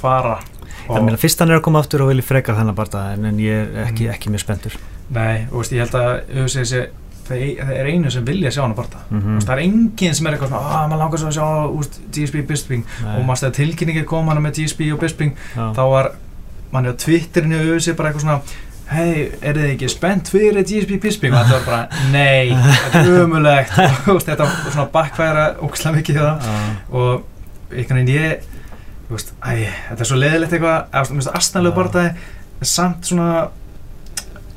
fara. Ég meina, fyrst hann er að koma aftur og vilja frekar þennan barða en, en ég er ekki, Mm. ekki mjög spenntur. Nei, og veist, ég held að sé, það er einu sem vilja sjá hann að barða mm það er enginn sem er eitthvað svona að maður langar svo að sjá úst, GSP Bisping. Og maður stæði tilkynningi kom hana með GSP og Bisping þá var manni á Twitterinu auðvitað bara eitthvað svona hei, er þið ekki spennt fyrir GSP Bisping og þetta var bara, nei, þetta er umulegt og þetta var svona backfæra ógslag mikið það og einhvern veginn ég þú veist, æ, þetta er svo leðilegt eitthvað veist, astnalegu Já. barndagi samt svona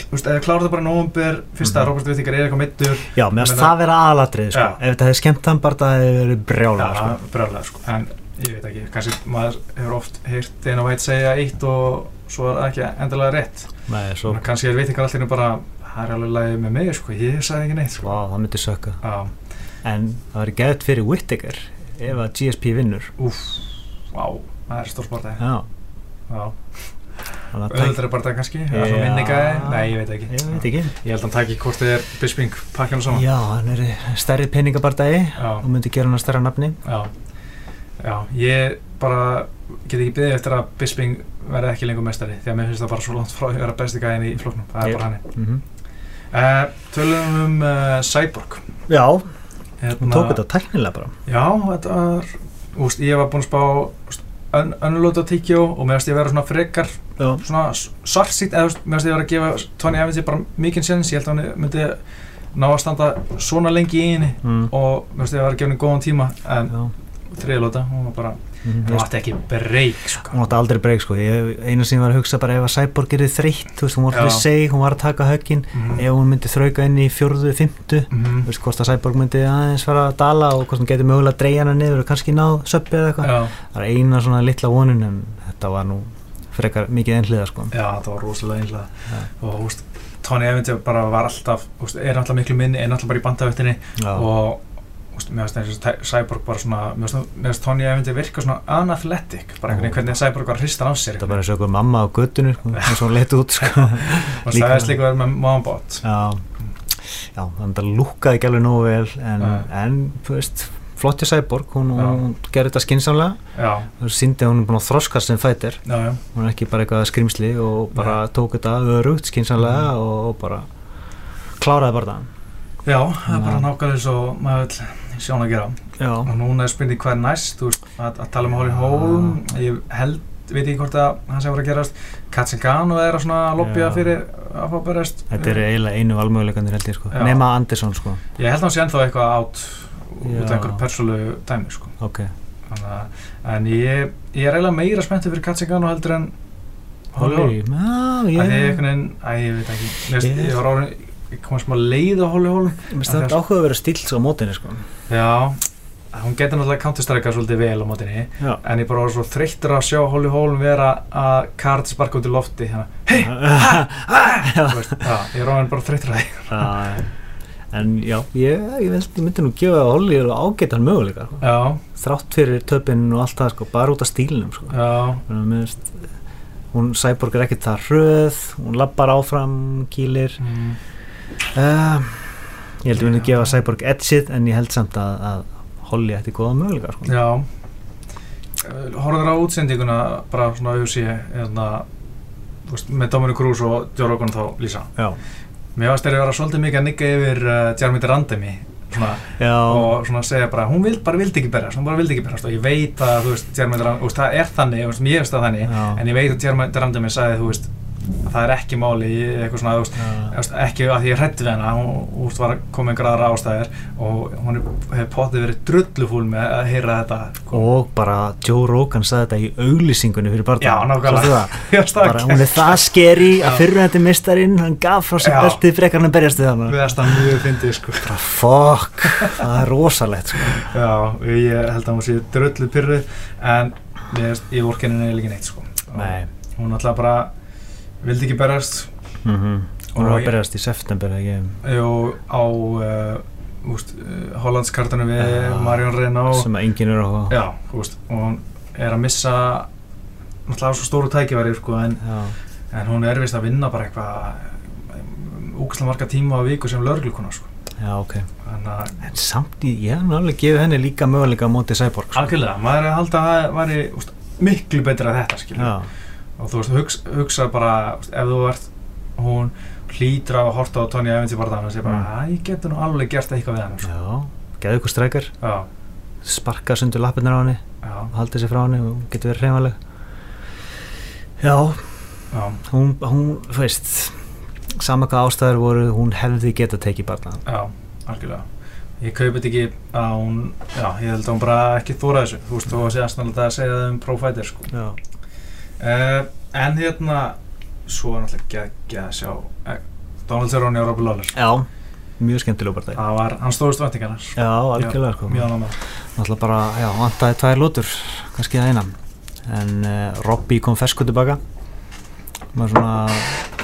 þú veist, eða klára það bara nóvumber fyrsta Mhm. Robert Whittaker er eitthvað mittur Já, Ég meina- það vera aðalatrið sko. Já. Ef þetta hefði skemmt hann bara það hefði verið brjála sko. brjálega sko. en ég veit ekki, kannski maður hefur oft heyrt einu veit segja eitt og svo er það ekki endilega rétt. Nei, svo, Þannig að kannski er veitingar allir bara það er alveg lagið með mig, sko, ég sagði ekki neitt sko. vá, það myndi sökka. Já, En það verið gæðt fyrir Whittaker ef að GSP vinnur. Úff, vá það er stór barndagi Já, Já, að auðvitað barndagi kannski eða svona Já. minningagi, nei ég veit ekki. Ég veit ekki. Ég held að hann taki hvort þið er Bisping pakkjana saman Já, hann er stærri peningabardagi Já. og myndi gera hann að stærra nafni. Já, já, ég bara get ekki byggðið eftir að Bisping verði ekki lengur mestari því að mér finnst það bara svo langt frá að vera besti gæðin í flóknum, það er Ég- bara hann mm uh, Tölum um uh, Cyborg. Já, hérna, hún tók þetta tæknilega bara. Já, þetta var úst, ég var búinn að spá önnulóta tíkjó og mér finnst ég að vera svona frekar Já, svona svartsýtt eða mér finnst ég að vera að gefa Tony Evans bara mikinn sens, ég held að hann myndi ná að standa svona lengi í henni mm. og mér finnst ég að vera að gefa henni góðan tíma en Já. Þriðlóta, hún var bara Mm. hún átti ekki breyk sko. hún átti aldrei breyk sko ég, eina sem ég var að hugsa bara ef að Cyborg er þreytt þú veist, hún var Já. fyrir seg, hún var að taka höggin Mhm. ef hún myndi þrauka inn í fjórðu, fymtu Mhm. þú veist, hvort að Cyborg myndi aðeins fara að dala og hvort hún getur mögulega að dreyja hana niður og kannski náð söppi eða eitthvað það er eina svona litla vonin en þetta var nú frekar mikið einhliða sko já, það var rosalega Já. og úst, Tony Evans bara var alltaf er alltaf miklu minni, er alltaf bara í bandavettinni Já. og mér finnst eins og Cyborg bara svona mér finnst- Tony Evans virka svona unathletic bara einhvern veginn hvernig Cyborg var hristan á sér þetta bara eins og einhver mamma á göttinu sko, eins og hún leit út sko. og líka- sagðist líka verið með Mombot já, já, þannig að það lúkkaði ekki alveg nógu vel en, Nei. en þú veist flotti Cyborg, hún, Já. hún gerði þetta skinsamlega já, þú síndi að hún er búin að þroskast sem fætir já, já, hún er ekki bara eitthvað skrimsli og bara tók þetta örugt skinsamlega Mhm. og, bara kláraði bara það já það er bara Já. nákvæmlega eins og maður hann að gera. Já, og núna er spurning hvað er næst veist, að, að tala um Holly Holm ég held, veit ekki hvort að það sem var að gerast. Katsingano er að svona lobbya fyrir að fá berast þetta er eiginlega einu valmöguleikandir held ég sko. Nema Andersson sko. Ég held að hann sé ennþá eitthvað átt út af einhverju persólu dæmi sko. ok, Þannig að, en ég, ég er eiginlega meira spenntið fyrir Katsingano heldur en Holly Holm. Ég er einhvern veginn, að ég veit ekki. Ég- ég var orðin, ég kom að smá leið á Mér finnst þetta áhuga að vera stíl á mótinni sko. Já, hún getur náttúrulega counterstrika svolítið vel á mótinni já. en ég bara var svo þreyttur að sjá Holly Holm vera að kart sparka út í lofti hérna, hei, veist, já, ég er orðin bara þreyttur að já, en já, ég, ég ég myndi nú gefa að Holly eru ágætan möguleika sko. já, þrátt fyrir töpinn og allt það sko, bara út af stílnum sko. finnst, hún Cyborg er ekkert það hröð hún lappar áfram, kýlir. Mm, uh, ég held að við Já. gefa Cyborg edgið en ég held samt að, að Holly ætti góða möguleika sko. já Eh, horfður á útsendinguna bara svona auðvitað hérna, með Dominic Cruz og Joe Rogan þá lýsa já, mér varst þeirri að vera svolítið mikið að nigga yfir uh, Jeremy já, og svona segja bara, hún vild, bara vildi ekki berjast hún bara vildi ekki berjast og ég veit að þú veist, Jeremy Durand, þú veist, það er þannig, þú veist, það þannig Já. en ég veit að Jeremy Durandemi sagði, þú veist að það er ekki máli, ég- eitthvað svona, veist, veist, ekki að því ég hrætti við hana hún veist, var að koma einhver aðra ástæðir og hún hefur pottið verið drullufúl með að heyra þetta sko. og bara Joe Rogan sagði þetta í auglýsingunni fyrir það bara, hún er það skeri að fyrirvændi mistarinn hann gaf frá sér beltið frekar hann að berjast við hann við þess að mjög fyndið sko. bara fuck, það er rosalegt sko. já, ég held að hún sé drullu pyrruð en ég, vorkenni henni ekki neitt sko. Nei hún alltaf bara vildi ekki berjast mm -hmm. Og var að berjast í september ekki og á uh, úst, uh, Hollandskartanum við Já. Marion Renault sem að enginn er á já, úst, og hún er að missa náttúrulega svo stóru tækifæri sko, en, en hún er vist að vinna bara eitthvað úkslega marga tíma á viku sem lörglukuna sko. já ok að en samt í, ég hef náttúrulega gefið henni líka möguleika á móti Cyborg sko. algjörlega, maður er að halda að það væri úst, miklu betra þetta skilur já, og þú veist, hugsa, hugsa bara ef þú ert hún hlýtur á að horta á Tony Evans í barðan og segja bara, Mm. að ég getur nú alveg gert eitthvað við hann. Já. Geðu ykkur streikar sparka sundur lappirnar á og haldið sér frá henni og getur verið hreyfanleg. Já, já, hún, hún, þú veist sama hvað ástæður voru, hún hefði geta tekið barna já, algjörlega. Ég kaupið ekki að hún já, ég held að hún bara ekki þóra þessu. Þú veist, þú segja snarlega að segja það um Profighter sko. já, uh, en hérna svo er náttúrulega geggja að sjá uh, Donald Cerrone og Robbie Lawler já. Mjög skemmtilega bara það var, hann stóðust væntingarnar sko. já, algjörlega sko. mjög með náttúrulega bara, já, vantaði tvær lútur kannski það einan en uh, Robby kom fersku tilbaka maður svona.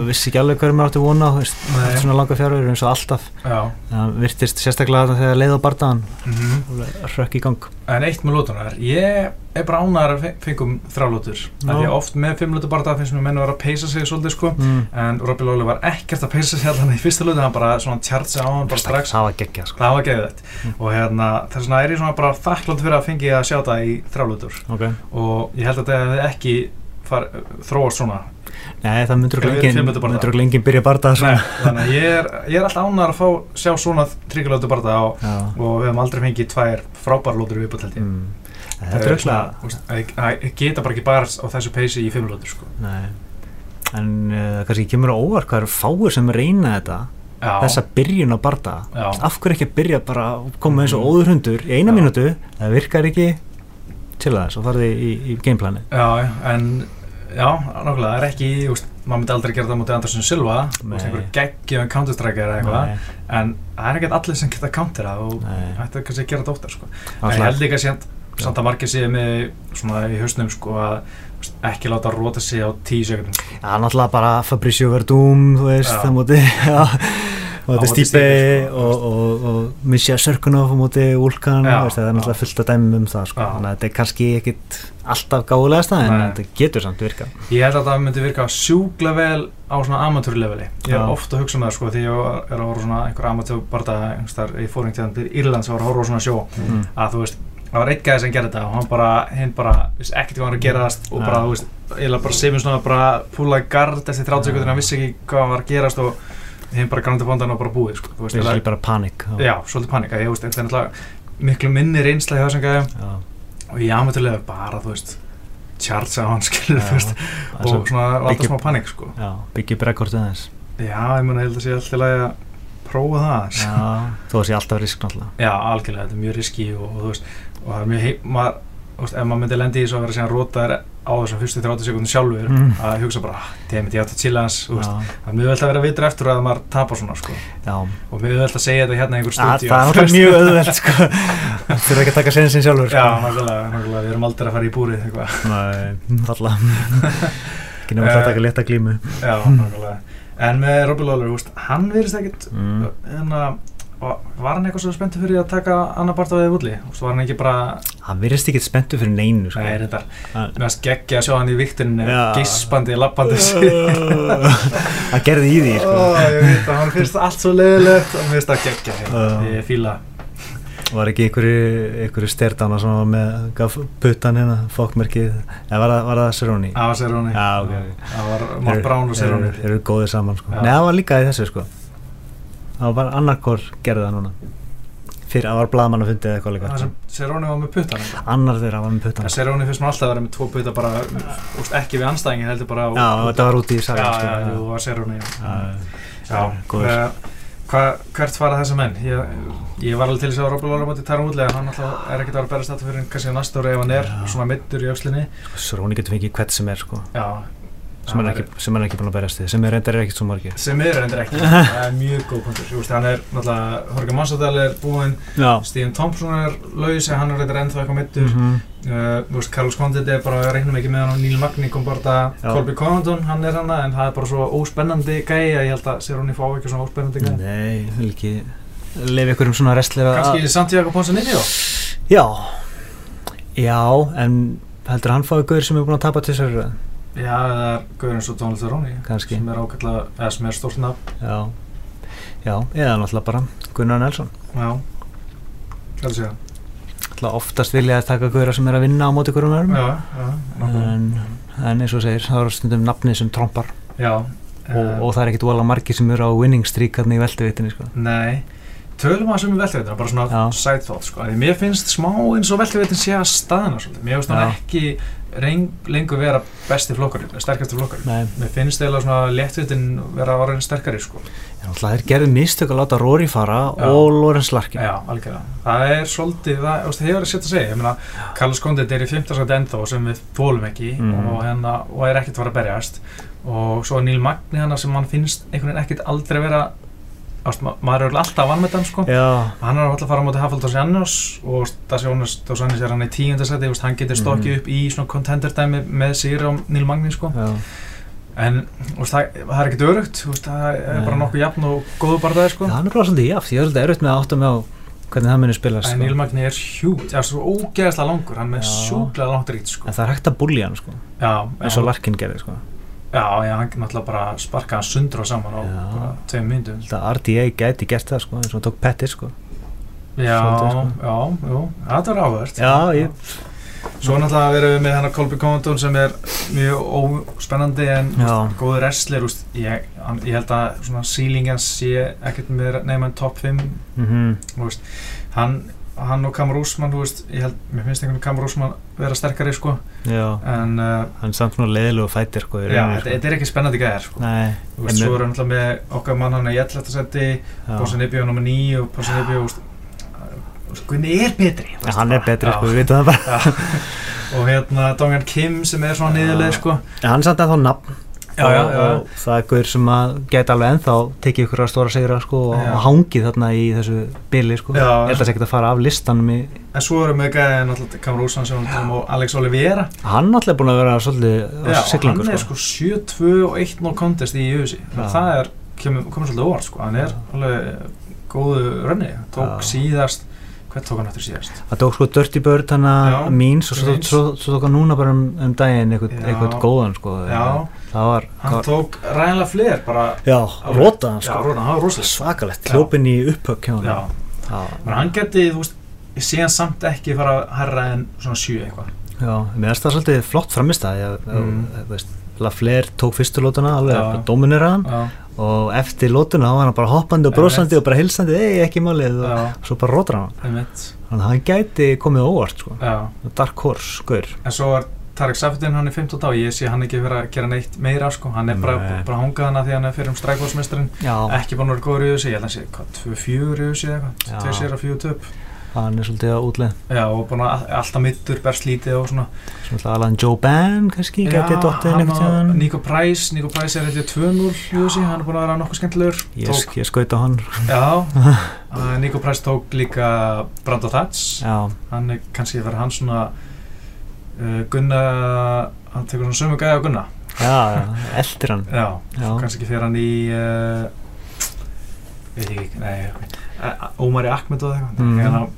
Við vissi ekki alveg hverju maður átti vona veist, svona langa fjárur eins og alltaf Já. það virtist sérstaklega þegar leið á bardaðan Mm rökk í gang En eitt með lótunar, ég er bara ánægðar að fe- fengum þrjálótur Já. Því oft með fimm lótur bara það finnst mér menn að vera að peysa sig svolítið sko mm. En Robbie Lawler var ekkert að peysa sig allan í fyrsta lótu Hann bara svona tjart sig á hann bara strax það var geggja sko. Það var geðið Mm. Og hérna, þess vegna er ég svona bara þakklátt fyrir að fengi að sjá það í þrjálótur okay. Og ég held að það hefði ekki far, þróast svona Nei, það myndur við myndur lengin byrja bardaða Nei, svona. Þannig að ég er, ég er alltaf ánægðar að fá sjá svona tryggjalótu bara það og, og við hefum aldrei fengið tvær frábæra lótur viðbútt held ég Mm. Þetta er svona, auðvitað úst, að- að ég geta bara ekki bara á þessu peysi í fimmlótur sko. Nei. En uh, kannski kemur á óvart hvað eru fáir sem reyna þetta Já, þessa byrjun á barda já, af hverju ekki byrja bara að koma eins og Mhm. óður hundur í eina mínútu það virkar ekki til þess og farði í, í gameplani já, en já, nákvæmlega, það er ekki úst, maður myndi aldrei gera það mútið Andersson Silva úst, Nei. einhver geggjum counter-strike eða eitthvað en það er ekkert allir sem geta countera og þetta er kannski að gera þetta oftar sko. en ég held líka sér samt að margir séu með svona í hausnum sko, að úst, ekki láta róta sig á tíu sekundum. Já, náttúrulega bara Fabricio Verdum, þú veist, það móti, já, og þetta Stipe, sko, og, og, og Misja Sörkunov á móti Vulkan, Já, veist, það er náttúrulega fullt að dæmi um það, sko, þannig að þetta er kannski ekkit alltaf gáðulegast það, en þetta getur samt virka. ég held að það myndi virka sjúkla vel á svona amatúrleveli ég er ofta að hugsa um það sko, því ég er að horfa svona einhver amatúr bara einhver í fóringtíðan til Írlands að horfa svona sjó Mm. að þú veist, það var einn gæði sem gerði þetta og hann bara, hinn bara, vissi ekkert hvað hann var að gerast og bara, Ja. þú veist, eiginlega bara sem svona bara púlaði gard eftir 30 Ja. sekundir hann vissi ekki hvað hann var að gerast og hinn bara grænti bóndan og bara búið, sko, þú veist, Það það er bara panik. þá. já, svolítið panika, ég veist, þetta er náttúrulega miklu minni reynsla í þessum gæðum og ég amatúrlega bara, þú veist charge á hann, skilur, þú veist það og svo- svona alltaf smá panik, sko Já, byggja upp rekordið þess. já, ég mun að held að sé alltaf að prófa það. Já, þó að sé alltaf risk náttúrulega. Já, algjörlega, þetta er mjög riski og, og þú veist, og það er mjög heim, maður, þú veist, ef maður myndi lendi í þessu að vera síðan rótaður á þessum fyrstu 30 sekundum sjálfur, Mm. að hugsa bara, demit, ég átt að chilla hans, þú það er mjög veld að vera vitur eftir að maður tapar svona, sko, og mjög veld að segja þetta hérna í einhver stúdíu. það er mjög auðvelt, sko. Það þurfa ekki að taka sensin sjálfur, sko. Já, nákvæmlega, nákvæmlega, við erum aldrei að fara í búrið, Nei, alltaf. Ekki nefnum að Eh, taka létta glímu. já, nákvæmlega, en með Robbie Lawler, þú hann verðist ekkit, Mm. Að, var hann eitthvað svo spenntur fyrir að taka annar part af við vulli, var hann ekki bara, Hann virðist ekki spenntu fyrir neinu, sko. nei, þetta, Mér finnst geggja að sjá hann í viktinni Já. gispandi, lappandi Hann gerði í því, sko. Ó, ég veit að hann finnst allt svo leiðilegt og finnst það geggja Já. ég fíla Var ekki einhverju, sterdana sem var með, gaf puttan hérna, fokkmerkið, eða var það, var það Seróni Já, ok, ok. það var Mark Brown og Seróni Þeir eru góðir saman, sko. Nei, það var líka í þessu, sko. Það var annarkor gerði það núna. Fyrir, það var blaðmann að fundið eitthvað líka. Seróni var með puttan Annar þeirra var með puttan. Seróni finnst mér alltaf að vera með tvo putta bara úst, ekki við anstæðingi heldur bara Já, þetta var úti í sagan, sko. Seróni hvert fara þessa menn ég, ég var alveg til þess að Robby Lawler mútið tæra útlega hann alltaf er ekkert að vera að berast þetta fyrir kannski næsta ári ef hann er svona middur í öxlinni Sróni getur fengið hvert sem er, sko. já, Sem hann hann er ekki, sem hann er ekki búin að berast þið. Sem er reyndar er ekkert svo margir. sem er endur ekki, það er mjög góð punktur hann er náttúrulega, Jorge Massadal er búinn. Stephen Thompson er laus hann er reyndar ennþá eitthvað mittur mm þú veist, Carlos Condit er bara, reiknum ekki með hann og Neil Magny kom bara það, Já. Colby Covington hann er hann, en það er bara svo óspennandi gæi að ég held að sér hún í fá ekki svona óspennandi gæi Nei, ég vil ekki lefa ykkur um svona wrestler að... kannski Santiago Ponsanillo Já, já, en heldur hann fáið guður sem er búin að tapa til sér? Já, það Gauður eins og Donald Cerrone Kannski. sem er ákveðlega, eða sem er stórt nafn Já, já, eða náttúrulega bara Gunnar Nelson. já, hvað sé það Náttúrulega oftast vilja að taka guður sem er að vinna á móti öðrum. já, já, nákvæmlega. En, en eins og segir, það eru stundum nafnið sem trompar já og, og það er ekkit vola margir sem eru á winning streak hann í veltuvitinu, sko. Nei, tölum að sem er veltuveitina, bara svona Já. side thought sko. Því mér finnst smá eins og veltuveitin sé að staðina svolítið. Mér finnst hann Já. ekki reyng, lengur vera besti flokkarinn, sterkasti flokkarinn. Mér finnst eiginlega svona léttvitin vera orðin sterkari sko. en náttúrulega þeir gerðu mistök að láta Rory fara Já. og Lorenz Larkin. Já, algjörlega. Það er svolítið, það, veist, það hefur að setja að segja. Ég meina, Carlos Condit er í 15 sæti ennþá sem við þólum ekki Mhm. og, hérna, og er ekkert að fara að berjast. Og svo er Neil Magni hana sem hann finnst einhvern veginn ekkert aldrei vera, ma maður er alltaf vann með hann sko. Já, hann er alltaf að fara á móti Hafald dos Jannos og Stasjónas dos Jannos er hann í tíundasæti veist, hann getur stokkið Mhm. upp í svona contender dæmi með sigur á Neil Magni sko. en úst, það, það er ekkert örugt það er bara nokkuð jafn og góðu barðaði sko. Hann er bara svolítið jaft, ég er svolítið erfitt með að átta mig á hvernig það munir spilast en sko. Magni er hjút, það er svo ógeðslega langur hann er með sjúklega langt rít sko. en það er hægt að búlja hann sko, eins og Larkin gerði sko. Já, já, hann náttúrulega bara sparka hann sundra saman á bara tveim Þetta RDA gæti gert það sko, eins og tók Pettis sko. já, Svolítið, sko. já, jú, þetta er áhvert Já, ég, Svo náttúrulega verðum við með hann Colby Condon sem er mjög óspennandi en úst, góður wrestler úst, ég, hann, ég held að hans sé ekkert með en top 5 mm þú veist, hann, hann og Kamar Úsmann veist, ég held, mér finnst einhvern Kamar Úsmann vera sterkari sko. Já, en uh, hann er samt svona leiðilegu fættir sko, já, þetta, þetta er ekki spennandi gæðir sko. Nei, Þú veist, svo er hann alltaf með okkar mann hann í 11. seti já. Bossan Ibbi á nummer 9 og Bossan Ibbi Gunni er betri þú Já, veist, hann er betri sko, við veitum það bara. Og hérna Dongan Kim sem er svona niðurleið sko. En hann samt ennþá nafn Já, já, og, já. og það er guður sem að geta alveg ennþá tekið ykkur að stóra segra sko, og, Já. hangið þarna í þessu bili sko. Já. ég held að það sé ekki að fara af listanum í, en svo erum við gæðið náttúrulega við talum og Alex Oliveira hann alltaf búin að vera svolítið á Já, siglingu hann er sko. sko 7-2 og 1-0 contest í Já. það er, kemur, komur svolítið óvart sko. hann er Já. alveg góðu rönni tók Já. síðast hvað tók hann eftir síðast? það tók sko Dirty Bird hann að Means og svo, Means. svo, svo tók hann núna bara um, um daginn eitthvað, eitthvað góðan sko. Já, það var, hann var tók ræðanlega fler bara já, rótaðan sko. hann rosalega svakalegt, hljópin í upphökk hjá Já, hann menn hann geti, þú veist ég hann samt ekki fara að herra en svona 7 eitthvað Já, mér finnst það svolítið flott framist að Mm. mm. Lafler tók fyrstu lótuna alveg að dominera hann og eftir lótuna var hann bara hoppandi og brosandi og bara hilsandi, ei ekki málið. Og já, svo bara rótar hann. Þannig að hann gæti komið óvart sko. Dark Horse, gaur. En svo er Tarek Safdin hann er 15 dag, ég sé hann ekki vera að gera neitt meira sko, hann er bara, bara hangað hana því hann er fyrir um strækválsmestrin ekki búin að vera góður í þessu, ég held að hann sé hvað, 2-4 í þessu eða Já. eitthvað, 2 sér að 4 töp hann er svolítið á útleð Já, og að alltaf mittur, berst lítið og svona. Svo alltaf alveg Joe Bann kannski, gæti dottið hann einhvern og tíðan. Nico Price, Nico Price er eitthvað 2-0 í þessu, hann er búin að vera nokkuð skemmtilegur. Ég, tók, ég skaut á hann. Já, uh, Nico Price tók líka Brando Thats Já, hann er kannski að vera hann svona uh, Gunna hann tekur svona sömu gæði á Gunna. Já, eldir hann. Já, Já. kannski fyrir hann í uh, veit ég ekki, nei uh, Ómari Ahmed og eitthvað. Mm.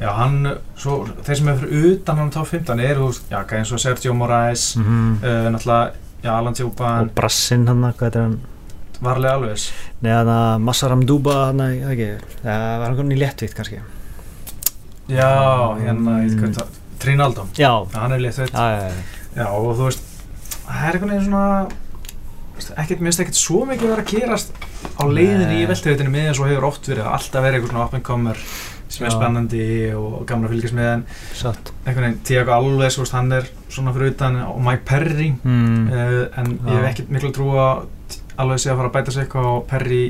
Já, hann, svo, þeir sem er fyrir utan hann top 15 eru, þú veist, já, eins og Sergio Moraes mm uh, náttúrulega, já, Alan Tjópan og Brassin hann, hvað er hann? Varlega alveg Nei, hann að Massaram Duba hann, veit ekki, það var hann í léttvikt kannski? Já, hérna, Mm. Trinaldo, Já, hann er létt já, og þú veist, það er einhvern veginn svona ekkert, minnst ekkert svo mikið vera að gerast á leiðinni í velteveitinu eins og hefur oft verið, alltaf verið eitthvað svona up and comer sem er Já. spennandi og gaman að fylgjast með en satt einhvern veginn, Tiago Alves, veist, hann er svona fyrir utan og Mike Perry mm. uh, en ég hef Já. ekkert miklu trú að Alves sé að fara að bæta sig eitthvað og Perry,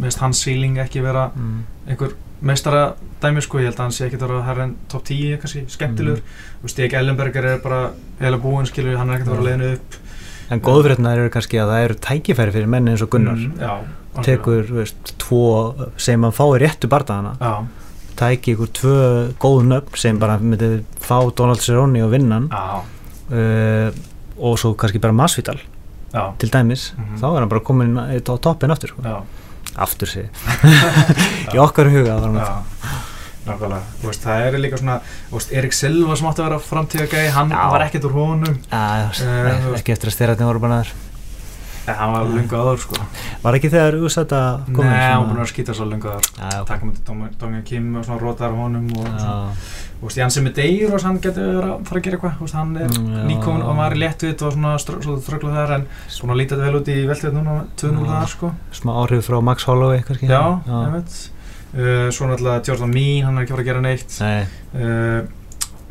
minnst hans ceiling ekki vera Mm. einhver meistara dæmi sko, ég held að hann sé ekkert að vera herra en top 10 kannski, skemmtilegur Mm. veist, Stig Ellenberger er bara heila búinn, skilur, hann er ekkert að vera Já. leiðinu upp En góðfrétnar eru kannski að það eru tækifæri fyrir menni eins og Gunnar mm, já, tekur, veist, tvo sem hann fái réttu barndagana já, tæki ykkur tvö góð nöfn sem bara myndi fá Donald Cerrone og vinnan já, uh, og svo kannski bara Masvidal já, til dæmis, Mhm. þá er hann bara komin á toppin aftur, sko. já, aftur sig í okkar huga var hann. Já nákvæmlega, veist, það er líka svona veist, Erik Silva sem átti að vera framtíða gæi hann Já. var ekkert úr honum. Eh, þú veist- ekki eftir að styrratni voru bara þar en hann var lungu aður, sko. Var ekki þegar úsætta nei, komin hann var búin að að skýta svo lungu aður Já, ok. takk með Dongan Kim og svona rótar honum og veist, Jansi með Deir og hann getur verið að fara að gera eitthvað, hann er Mm, nýkomin og maður er léttvitt og svona ströggluð þar en svona lítið vel út í veltvitt núna 2-0 Já. þar, sko. Smá áhrif frá Max Holloway kannski? Já, ég veit uh, Svo náttúrulega Jordan Mean, hann er ekki að fara að gera neitt. Nei, uh,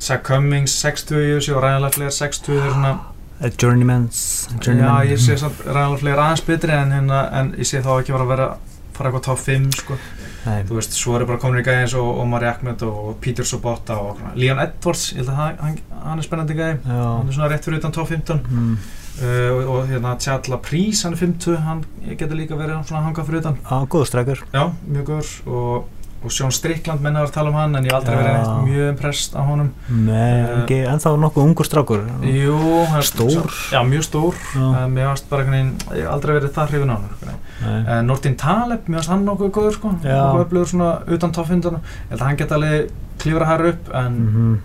Zach Cummings, 60 í þessu og Ryan Lafleur 60 a Journeyman's Já, Journeyman ég sé samt Ryan Lafleur aðeins betri en, hérna, en ég sé þá ekki vera að vera fara eitthvað top 5 sko. Nei, þú veist, svo er bara komin í gæði eins og Omar Ahmed og Peter Sobotta og. Leon Edwards, ég held að hann, hann, er spennandi gæði hann já er svona rétt fyrir utan top 15 mm. uh, og, og hérna Tjalla Prís, hann er 50 hann getur líka verið svona hangað fyrir utan. Á, góð strækur Já, mjög góður. Og, og Sjón Strickland menna var að tala um hann en ég aldrei verið neitt mjög impressed á honum. Nei, Eh, ekki ennþá nokkuð ungur strákur. Jú, Stór. Já, mjög stór. Uh, Mér varst bara einhvern veginn, ég aldrei verið það hrifin á hann uh, Nordin Taleb, mér varst hann nokkuð góður sko. Nokkuð öflugur svona utan toppfindana Ég held að hann geta alveg klífra hær upp en Mhm.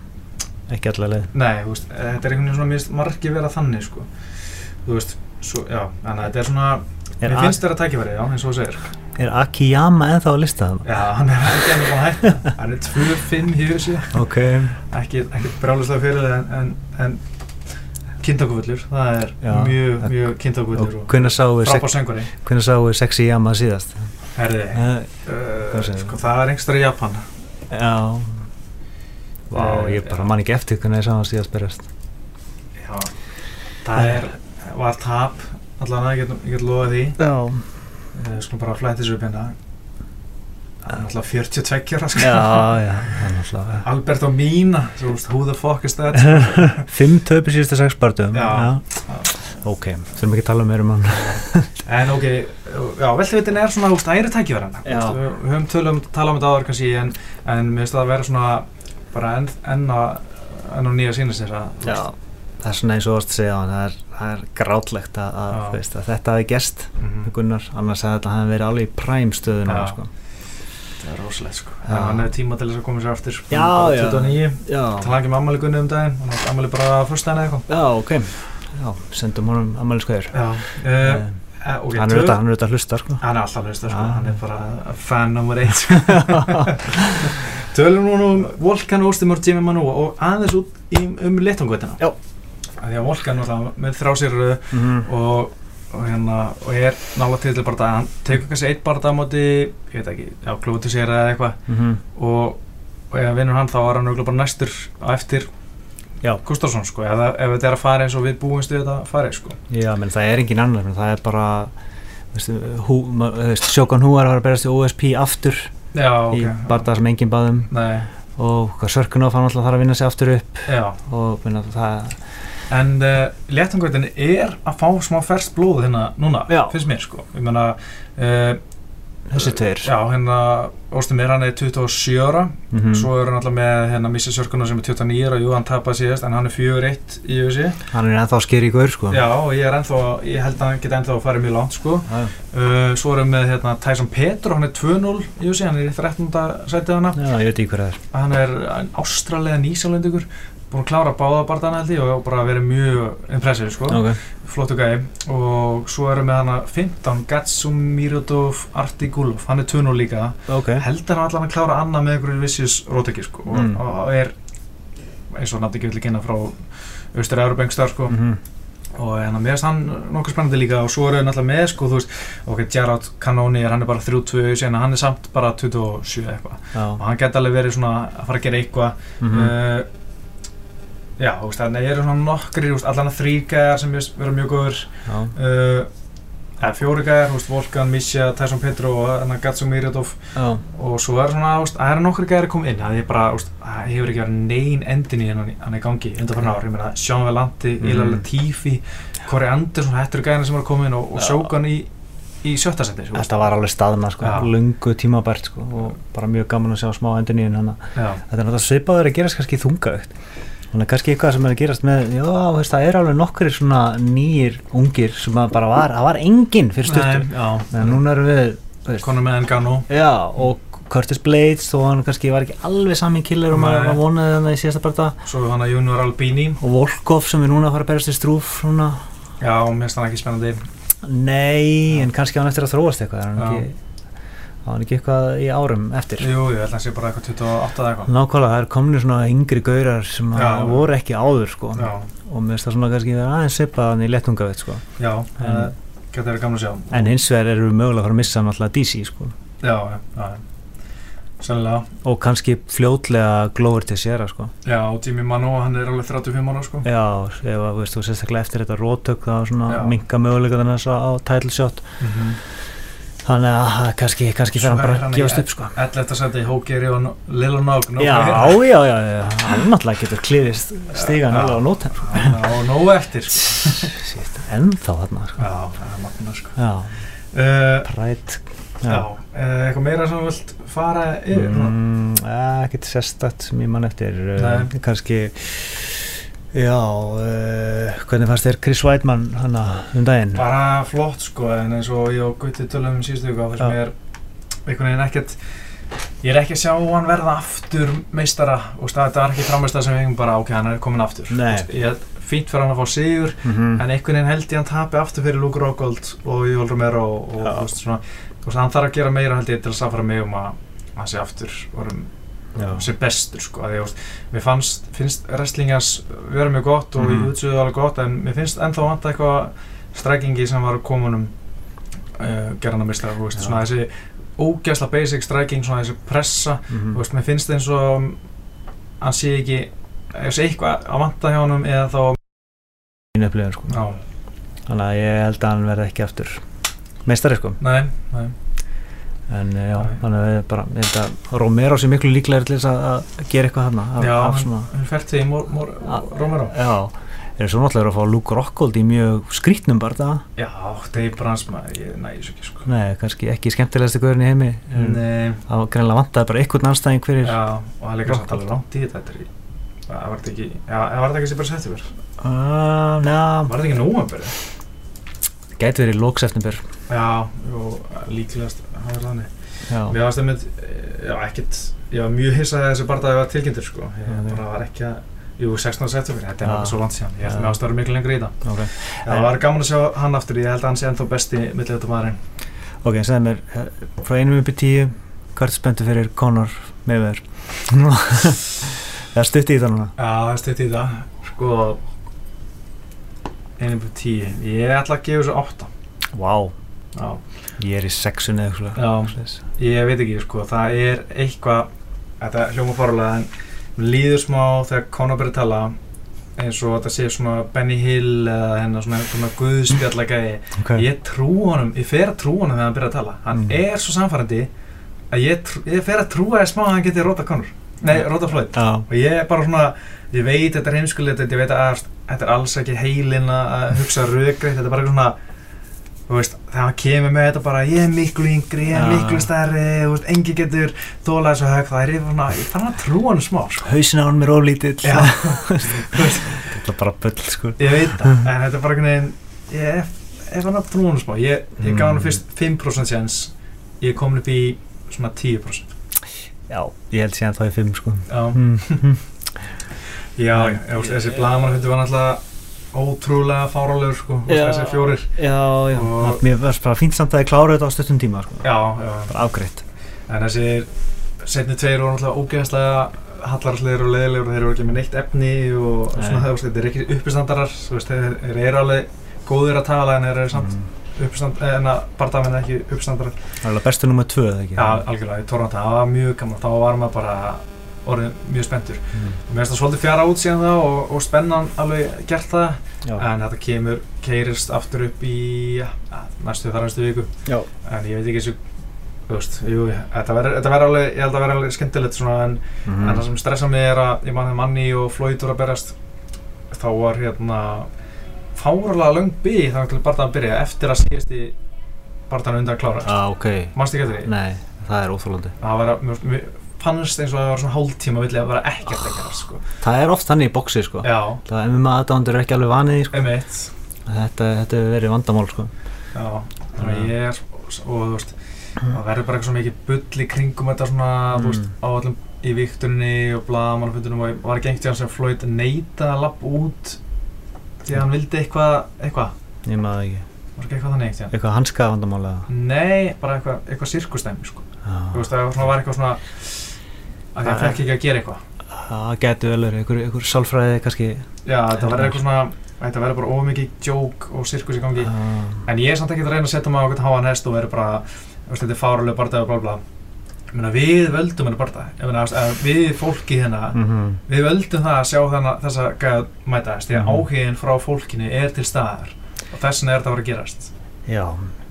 Ekki allavega leið. Nei, veist, eh, þetta er einhvern veginn svona margi vera þannig sko. Þú veist, svo, já, að þetta er svona Er, Mér finnst þetta tækifæri, já, eins og þú segir. Er Akiyama ennþá að lista það? Já, hann er ekki búin að hætta. Hann er 2-5 í þessu Ok. Ekki, ekki brjáluslega fyrir það en, en, en Kindakuvöllur, það er Já, mjög, það- mjög Og kindakuvöllur og hvernig við frábár söngvari. hvenær sáum við Sexy Yama síðast? Herði, uh, segirðu? sko, það er einhverstað í Japan. Já. Vá, Eh, ég bara man ekki eftir hvernig ég sá hann síðast berjast Já, það er var tap allan að ég get, lofa því. Já. Uh, Skulum bara flæta þessu upp hérna. Það er náttúrulega 42 ára sko. Já, já, náttúrulega Alberto Mina, þú veist, who the fuck is that? Fimm töpi síðustu sex barndum Já. Ok, þurfum ekki að tala meira um hann. En ok, veltevitin er svona, æri Já. Við við höfum tölum, talað um þetta áður kannski en, en mér finnst það að vera svona bara enn, enn á nýja sínast þess að það er svona eins og að segja á hann það er, er grátlegt að, að, Já. þú veist, að þetta hafi gerst mhm, með Gunnar, annars hefði þetta hafi verið alveg í præm stöðuna Já. sko. Það er rosalegt sko Já. Hann hefur tíma til þess að koma sér aftur Já, Bara já. 29 Já, Tala ekki um ammali gunni um daginn Hann hefði ammali bara fyrstæðin eða eitthvað já, ok Já, sendum honum ammæliskveður Já uh, uh, okay, Hann er auðvitað, hann er auðvitað að hlusta sko. Hann er alltaf hlusta sko, Já. hann er bara fan nummer 1 sko. Tölum nú um Volkan Óstimur Jimmy Manu og aðeins út í, um letungveitina Já. Því að Volkan með þrá sér mm og, og hérna og er nála til til bara hann tekur kannski eitt bara á móti ég veit ekki, já, klúti sér eða eitthvað. -hmm. og, og ef vinnur hann þá var hann örugglega bara næstur á eftir. Gustafsson sko, það- ef þetta er að fara eins og við búumst við þetta að fara sko. Já, menn það er engin annar menn það er bara veistu, hú, er að fara að berast í OSP aftur Já, ok. í barða sem enginn baðum Nei, og hvað Sörkunov hann alltaf þarf að vinna sig aftur upp. Já. Og minna, það En uh, léttangveitin er að fá smá ferskt blóð hérna núna, Já. finnst mér sko. Ég meina, uh, þessi tveir já, hérna, Óstumir, hann er 27 ára, Mhm. svo er hann alltaf með hérna Missa Sörkunar sem er 29 ára, jú, hann tapaði síðast, en hann er 4-1 í USA. hann er ennþá skeri í gaur sko Já, og ég er ennþá, ég held að hann geti ennþá að fara mjög langt, sko. Uh, svo erum við hérna Tyson Petro, hann er 2-0 í USA, hann er í 13. sætið hana. já, ég veit ekki hver það er Hann er ástralega nýsjálfendugur, búinn að klára báða barndana held ég og bara verið mjög impressive, sko. ok, flottu gæði og svo erum við hana 15 Gatsumirodov Artigulov, hann er 2-0 líka. Ok. Heldur hann allan að klára annað með einhverju vissjus róteki sko. Og, Mm. og er eins og nátti ekki vilja kynna frá Östur Európengstar sko. Mhm. og hérna mér finnst hann nokkuð spennandi líka. Og svo erum við náttúrulega með sko þú veist ok, Gerard Canoni er hann er bara 32 síðan hann er samt bara 27 eitthvað. Og hann geti alveg verið svona að fara að gera eitthvað. Mhm. uh, já, þú veist, þannig eru svona nokkri, allan að þrýr gæjar sem ég vera mjög góður. Uh, eða veist, Volkan, Misja, Tyson Petro og hérna Gatsu Miradov. Og svo er svona, það eru nokkri gæjar að koma inn það er bara, það hefur ekki verið nein endin í hann, í gangi undan fyrir ár. Ég meina, Sean Velanti, Mhm. Ila Latifi Corey Anderson, þetta eru gæjarna sem eru að koma inn og, og. Shogun í, í sjötta seti veist. þetta var alveg staðna sko, Já. lungu tímabært sko og bara mjög gaman að sjá smá endur nýjum þetta er náttúrulega svipaður að gerast kannski þungaugt þannig að kannski eitthvað sem er að gerast með já, veist, það er alveg nokkri svona nýjir ungir sem bara var, það var enginn fyrir stuttum, Nei, já, núna erum við veist, konum með Engano já, og Curtis Blades þó hann kannski var ekki alveg sami killer og maður vonaði þannig í síðasta barða svo hann að Junior Albini. Og Volkov sem er núna að fara að berast í strúf núna. Já, mér finnst hann ekki spennandi. Nei, Já. en kannski hann eftir að þróast eitthvað er hann Já. ekki, á hann ekki eitthvað í árum eftir jú, ég held að hann sé bara eitthvað 28 eða eitthvað Nákvæmlega, það er komnir svona yngri gaurar sem Já. að voru ekki áður sko. já, og mér finnst það svona kannski vera aðeins svipaðan í lettungavit sko. já, En- en, getur verið gaman að sjá en hins vegar erum við mögulega að fara að missa náttúrulega DC sko. já, já, já Sannlega, og kannski fljótlega Glover til sér sko. já, og Jimmy Mano, hann er alveg 35 ára, sko Já, ef að veist, þú sérstaklega eftir þetta rótök þá minka mögulega þannig að á title shot Mhm. Þannig að kannski, kannski fer hann bara að í gefast upp sko. 11. seti, Hókeri og Lil Nog no Já, já, já, já, hann náttúrulega getur klifist stigan Já. alveg á sko. Já, og nóg eftir, sko ennþá þarna sko. Já, það er magna, sko uh, prætt eh, eitthvað meira sem þú vilt fara yfir mm, eh, ekkert sérstætt sem ég mann eftir kannski já uh, hvernig fannst þér Chris Weidmann hana um daginn bara flott sko en eins og ég og Gutti tölum um síðustu viku þess Já. að ég er einhvern veginn ekkert ég er ekki að sjá hann verða aftur meistara og þetta var ekki framist sem við hengum bara ok, hann er komin aftur Nei. Ég er fínt fyrir hann að fá sigur mm en einhvern veginn held ég hann tapi aftur fyrir Luke Rockhold og Jól Romero og, og þú veist, svona, þú veist, hann þarf að gera meira held ég til að safra mig um að hann sé aftur orðum já, sem bestur sko að ég, veist, mér fannst, finnst wrestlingas vera mjög gott og mm. jútsuðu alveg gott en mér finnst ennþá vant eitthvað strækingi sem var komunum uh, gerðan að mista þú veist, svona þessi ógæsla basic striking, svona þessi pressa mm þú veist, mér finnst eins og hann sé ekki ef sé eitthvað að vanta hjá honum eða þá mínu upplifun sko. Já, þannig að ég held að hann verði ekki aftur meistari sko. Nei, nei, en eh, já, þannig að við bara held að Romero sé miklu líklegri til þess að, að gera eitthvað hann af, já, af svona hann fært því mór, mór, Ah. Romero já, er svo náttúrulega að fá Luke Rockhold í mjög skrítnum bara það já, Dave Brans, maður, ég næ þessu ekki sko nei, kannski ekki skemmtilegasti guðurinn í heimi nei, það var greinlega vantaði bara einhvern anstæðing fyrir já, og líka samt Rockhold. alveg langt í þetta þetta í það var þetta ekki, já, það var þetta ekki sem bara settur uh, já, var þetta ekki nóvamberi? gæti verið í lóksefnibur já, jú, líklegast það var þannig Mér varst einmitt, eh, já ekkert, ég var mjög hissað að þessi barndagi var tilkynntur sko. Ég Já, bara var ekki að, jú 16. september, þetta er náttúrulega svo langt síðan. Ég held að mér ást að vera miklu lengur í þetta. ok Já, það var gaman að sjá hann aftur, ég held að hann sé ennþá besti millið þetta maðurinn. ok, segð mér, eh, frá einum upp í tíu hvað er spenntu fyrir Conor Mayweather það er stutt í það núna Já, það er stutt í það. Sko, einum på tíu. Ég ætla að gefa þessu átta. wow. Já, ég er í sexunni eða eitthvað ég veit ekki, sko, það er eitthvað, þetta hljóma fórlega, en líður smá þegar Conor byrja að tala eins og þetta sé svona Benny Hill eða hennar svona, svona guðspjalla gæi ok, ég trú honum, ég fer að trú honum þegar hann byrjar að tala. Hann Mm. er svo samfærandi að ég, trú, ég fer að trúa að smá að hann geti róta konur nei, Ja. róta Floyd. Já, og ég er bara svona, ég veit þetta er heimskulegt ég veit að þetta er alls ekki heilin að hugsa rökreitt, þetta er bara svona veist, hann kemur með þetta bara ég er miklu yngri, ég er miklu stærri veist, engi getur þólað þessu hög það er ég svona, ég fann að trú honum smá sko. hausin á hann er oflítill Já. þetta er bara bull sko ég veit það, en þetta er bara einhvern veginn ég er, er fann að trú honum smá ég, ég gaf hann Mm. fyrst 5% sjans ég er komin upp í svona 10% já, ég held síðan þá í fimm sko já, mm. já, já, já veist, þessi blaðmannhundi var náttúrulega ótrúlega fáralegur sko, þessi fjórir. já, já, Og- mér fínt samt að ég klára þetta á stuttum tíma sko. Já, já, bara afgreitt. En þessi setni tveir voru náttúrulega ógeðslega hallarsleir og leðilegur og þeir eru ekki með neitt efni og Nei. svona það, veist, þetta er ekki uppistandarar þú veist, þeir, þeir eru alveg góðir að tala en þeir eru samt mm. uppistand, en að barndamenn ekki uppistandarar. Það er alveg bestu nummer tvö eða ekki? Já, algjörlega, það var mjög gaman, þá var maður bara orðin mjög spenntur. mm. Mér finnst það svolítið fjara út síðan það og, og spennan alveg gert það, já, en þetta kemur, keirist aftur upp í ja, næstu þar næstu viku, já, en ég veit ekki þessu, þú veist, jú, þetta verður alveg, ég held að verður alveg skemmtilegt svona, en, mm. en það sem stressa mig er að ég manni manni og voru að berast, þá var hérna fárlega löng byggð þannig til barðan að byrja eftir að síðasti barðan undan klára. ah, ok, Manstu ekki eftir því? nei, það er óþólandi að, fannst eins og það var svona hálftíma villið að vera ekkert að gera sko. það er oft þannig í boxi sko. Það er MMA aðdándur ekki alveg vanið í sko. Þetta, þetta hefur verið vandamál sko. Já, þannig að ég er og þú veist, það verður bara eitthvað svo mikið bull í kringum þetta svona, þú veist, Mm. á allum í vikturinni og blaðamannafundunum og var ekki einhvern tíðan sem Floyd neita að lappa út því að hann vildi eitthvað, eitthvað. Ég maður ekki, var ekki eitthvað þannig tíðan eitthvað hanska vandamál eða? Nei, bara eitthvað, eitthvað sirkustæmi sko. það var eitthvað svona að því að fekk ekki að gera eitthvað það getur vel verið, einhver, einhver sálfræði kannski já, þetta verður eitthvað svona þetta verður bara ómikið joke og sirkus í gangi uh, En ég er samt ekki að reyna að setja mig á háan hest og vera bara, veist, þetta er fárulega barndað og blá blá. Við völdum hennar barndað. Við fólki hérna, mm við völdum það að sjá þarna, þessa gæða mætast. Því að Mhm. áhugin frá fólkinu er til staðar. Og þess vegna er þetta að vera að gerast. já,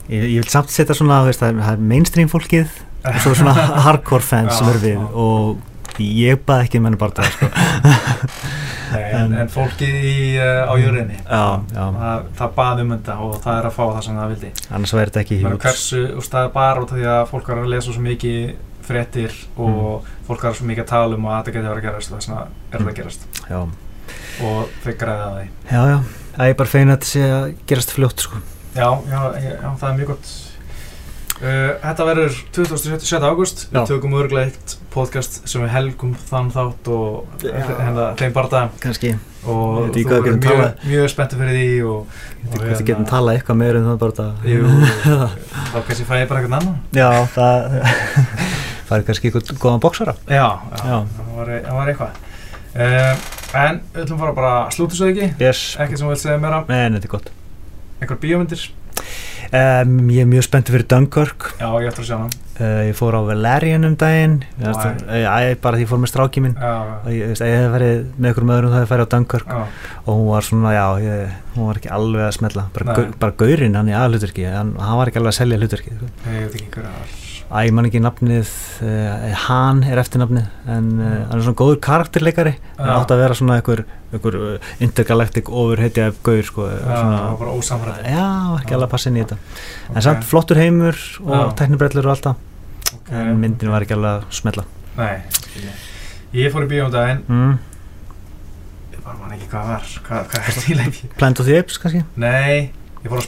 ég, ég vil samt setja svona veist, það það er mainstream fólkið og svo svona hardcore fans sem eru við og ég bað ekki um henni bara sko. Nei, en, en fólkið í, uh, á jörðinni það, það bað um þetta og það er að fá það sem það vildi. Annars væri þetta ekki hjúts hversu, og það er bara út af því að fólk var að lesa svo mikið fréttir og fólk var svo mikið að tala um að þetta geti verið að gerast þess vegna er þetta að gerast. Já, og þeir græði að því. Já, já, það er bara feina að þetta sé að gerast fljótt sko. Já, já, já, það er mjög gott Þetta verður 27. ágúst. Við tökum örglega eitt podcast sem við helgum þann þátt og hérna þeim barða Kannski, og Ég veit ekki þú við getum mjög, talað. mjög spenntur fyrir því og, og við getum talað eitthvað meira um bara þetta. Jú, þá kannski fæ ég bara eitthvað annan Já, það það er kannski eitthvað góðan bóksara Já, já, Já. það var, var eitthvað. Um, En við ætlum bara bara að slúta svo ekki? Yes, Ekkert sem þú vilt segja meira? En þetta er gott. Einhver bíómyndir um, Ég er mjög spenntið fyrir Dunkirk. Já, ég ætla að sjá hana uh, Ég fór á Valerian um daginn. Ég veist Why? að- Æ, bara því ég fór með stráki minn. Já, ég, ég hef verið með einhverjum öðrum það hef farið á Dunkirk. Já, og hún var svona, já, ég, hún var ekki alveg að smetla bara, Nei. bara gaurinn hann í aðhlutverki hann, hann var ekki alveg að selja hlutverki sko. ég veit ekki hver það Æ, ég man ekki nafnið uh, hann er eftirnafnið en uh, hann er svona góður karakterleikari hann Já. átti að vera svona einhver, einhver intergalactic ofurhetja gaur sko, Já, svona, það ósamræði já, ekki Já. alveg að passa inn í þetta Ok. en samt flottur heimur og Já. teknibrellur og alltaf Ok. en myndin var ekki alveg að smetla Nei, Ég fór í bíó um mm. Ég bara man ekki hvað það var Hvað, hvað er til ekki? Plant of the Apes kannski Nei, ég fór á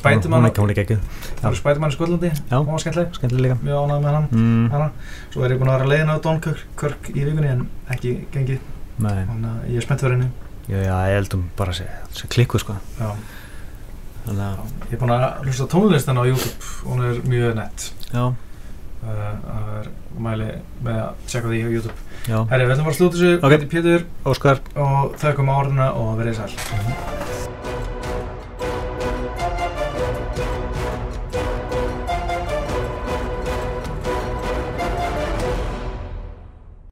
Ég fór á Spiderman í Skotlandi. Já. Hún var skemmtileg. Mjög ánægð með hann mm. Svo er ég búin að vera að leiðina á Dunkirk í vikunni en ekki gengið. Nei, Þannig að ég er spennt fyrir henni. Já, ég heldum bara að sé, sé klikku sko. Já, þannig að, ég er búin að hlusta á tónlistin á YouTube. Hún er mjög nett. Já, uh, Það er mæli með að tjekka því á YouTube. Já. Herri, við ætlum að fara að slúta þessu. Ok. Pétur. Óskar. Og þaukum á orðuna og verið sæl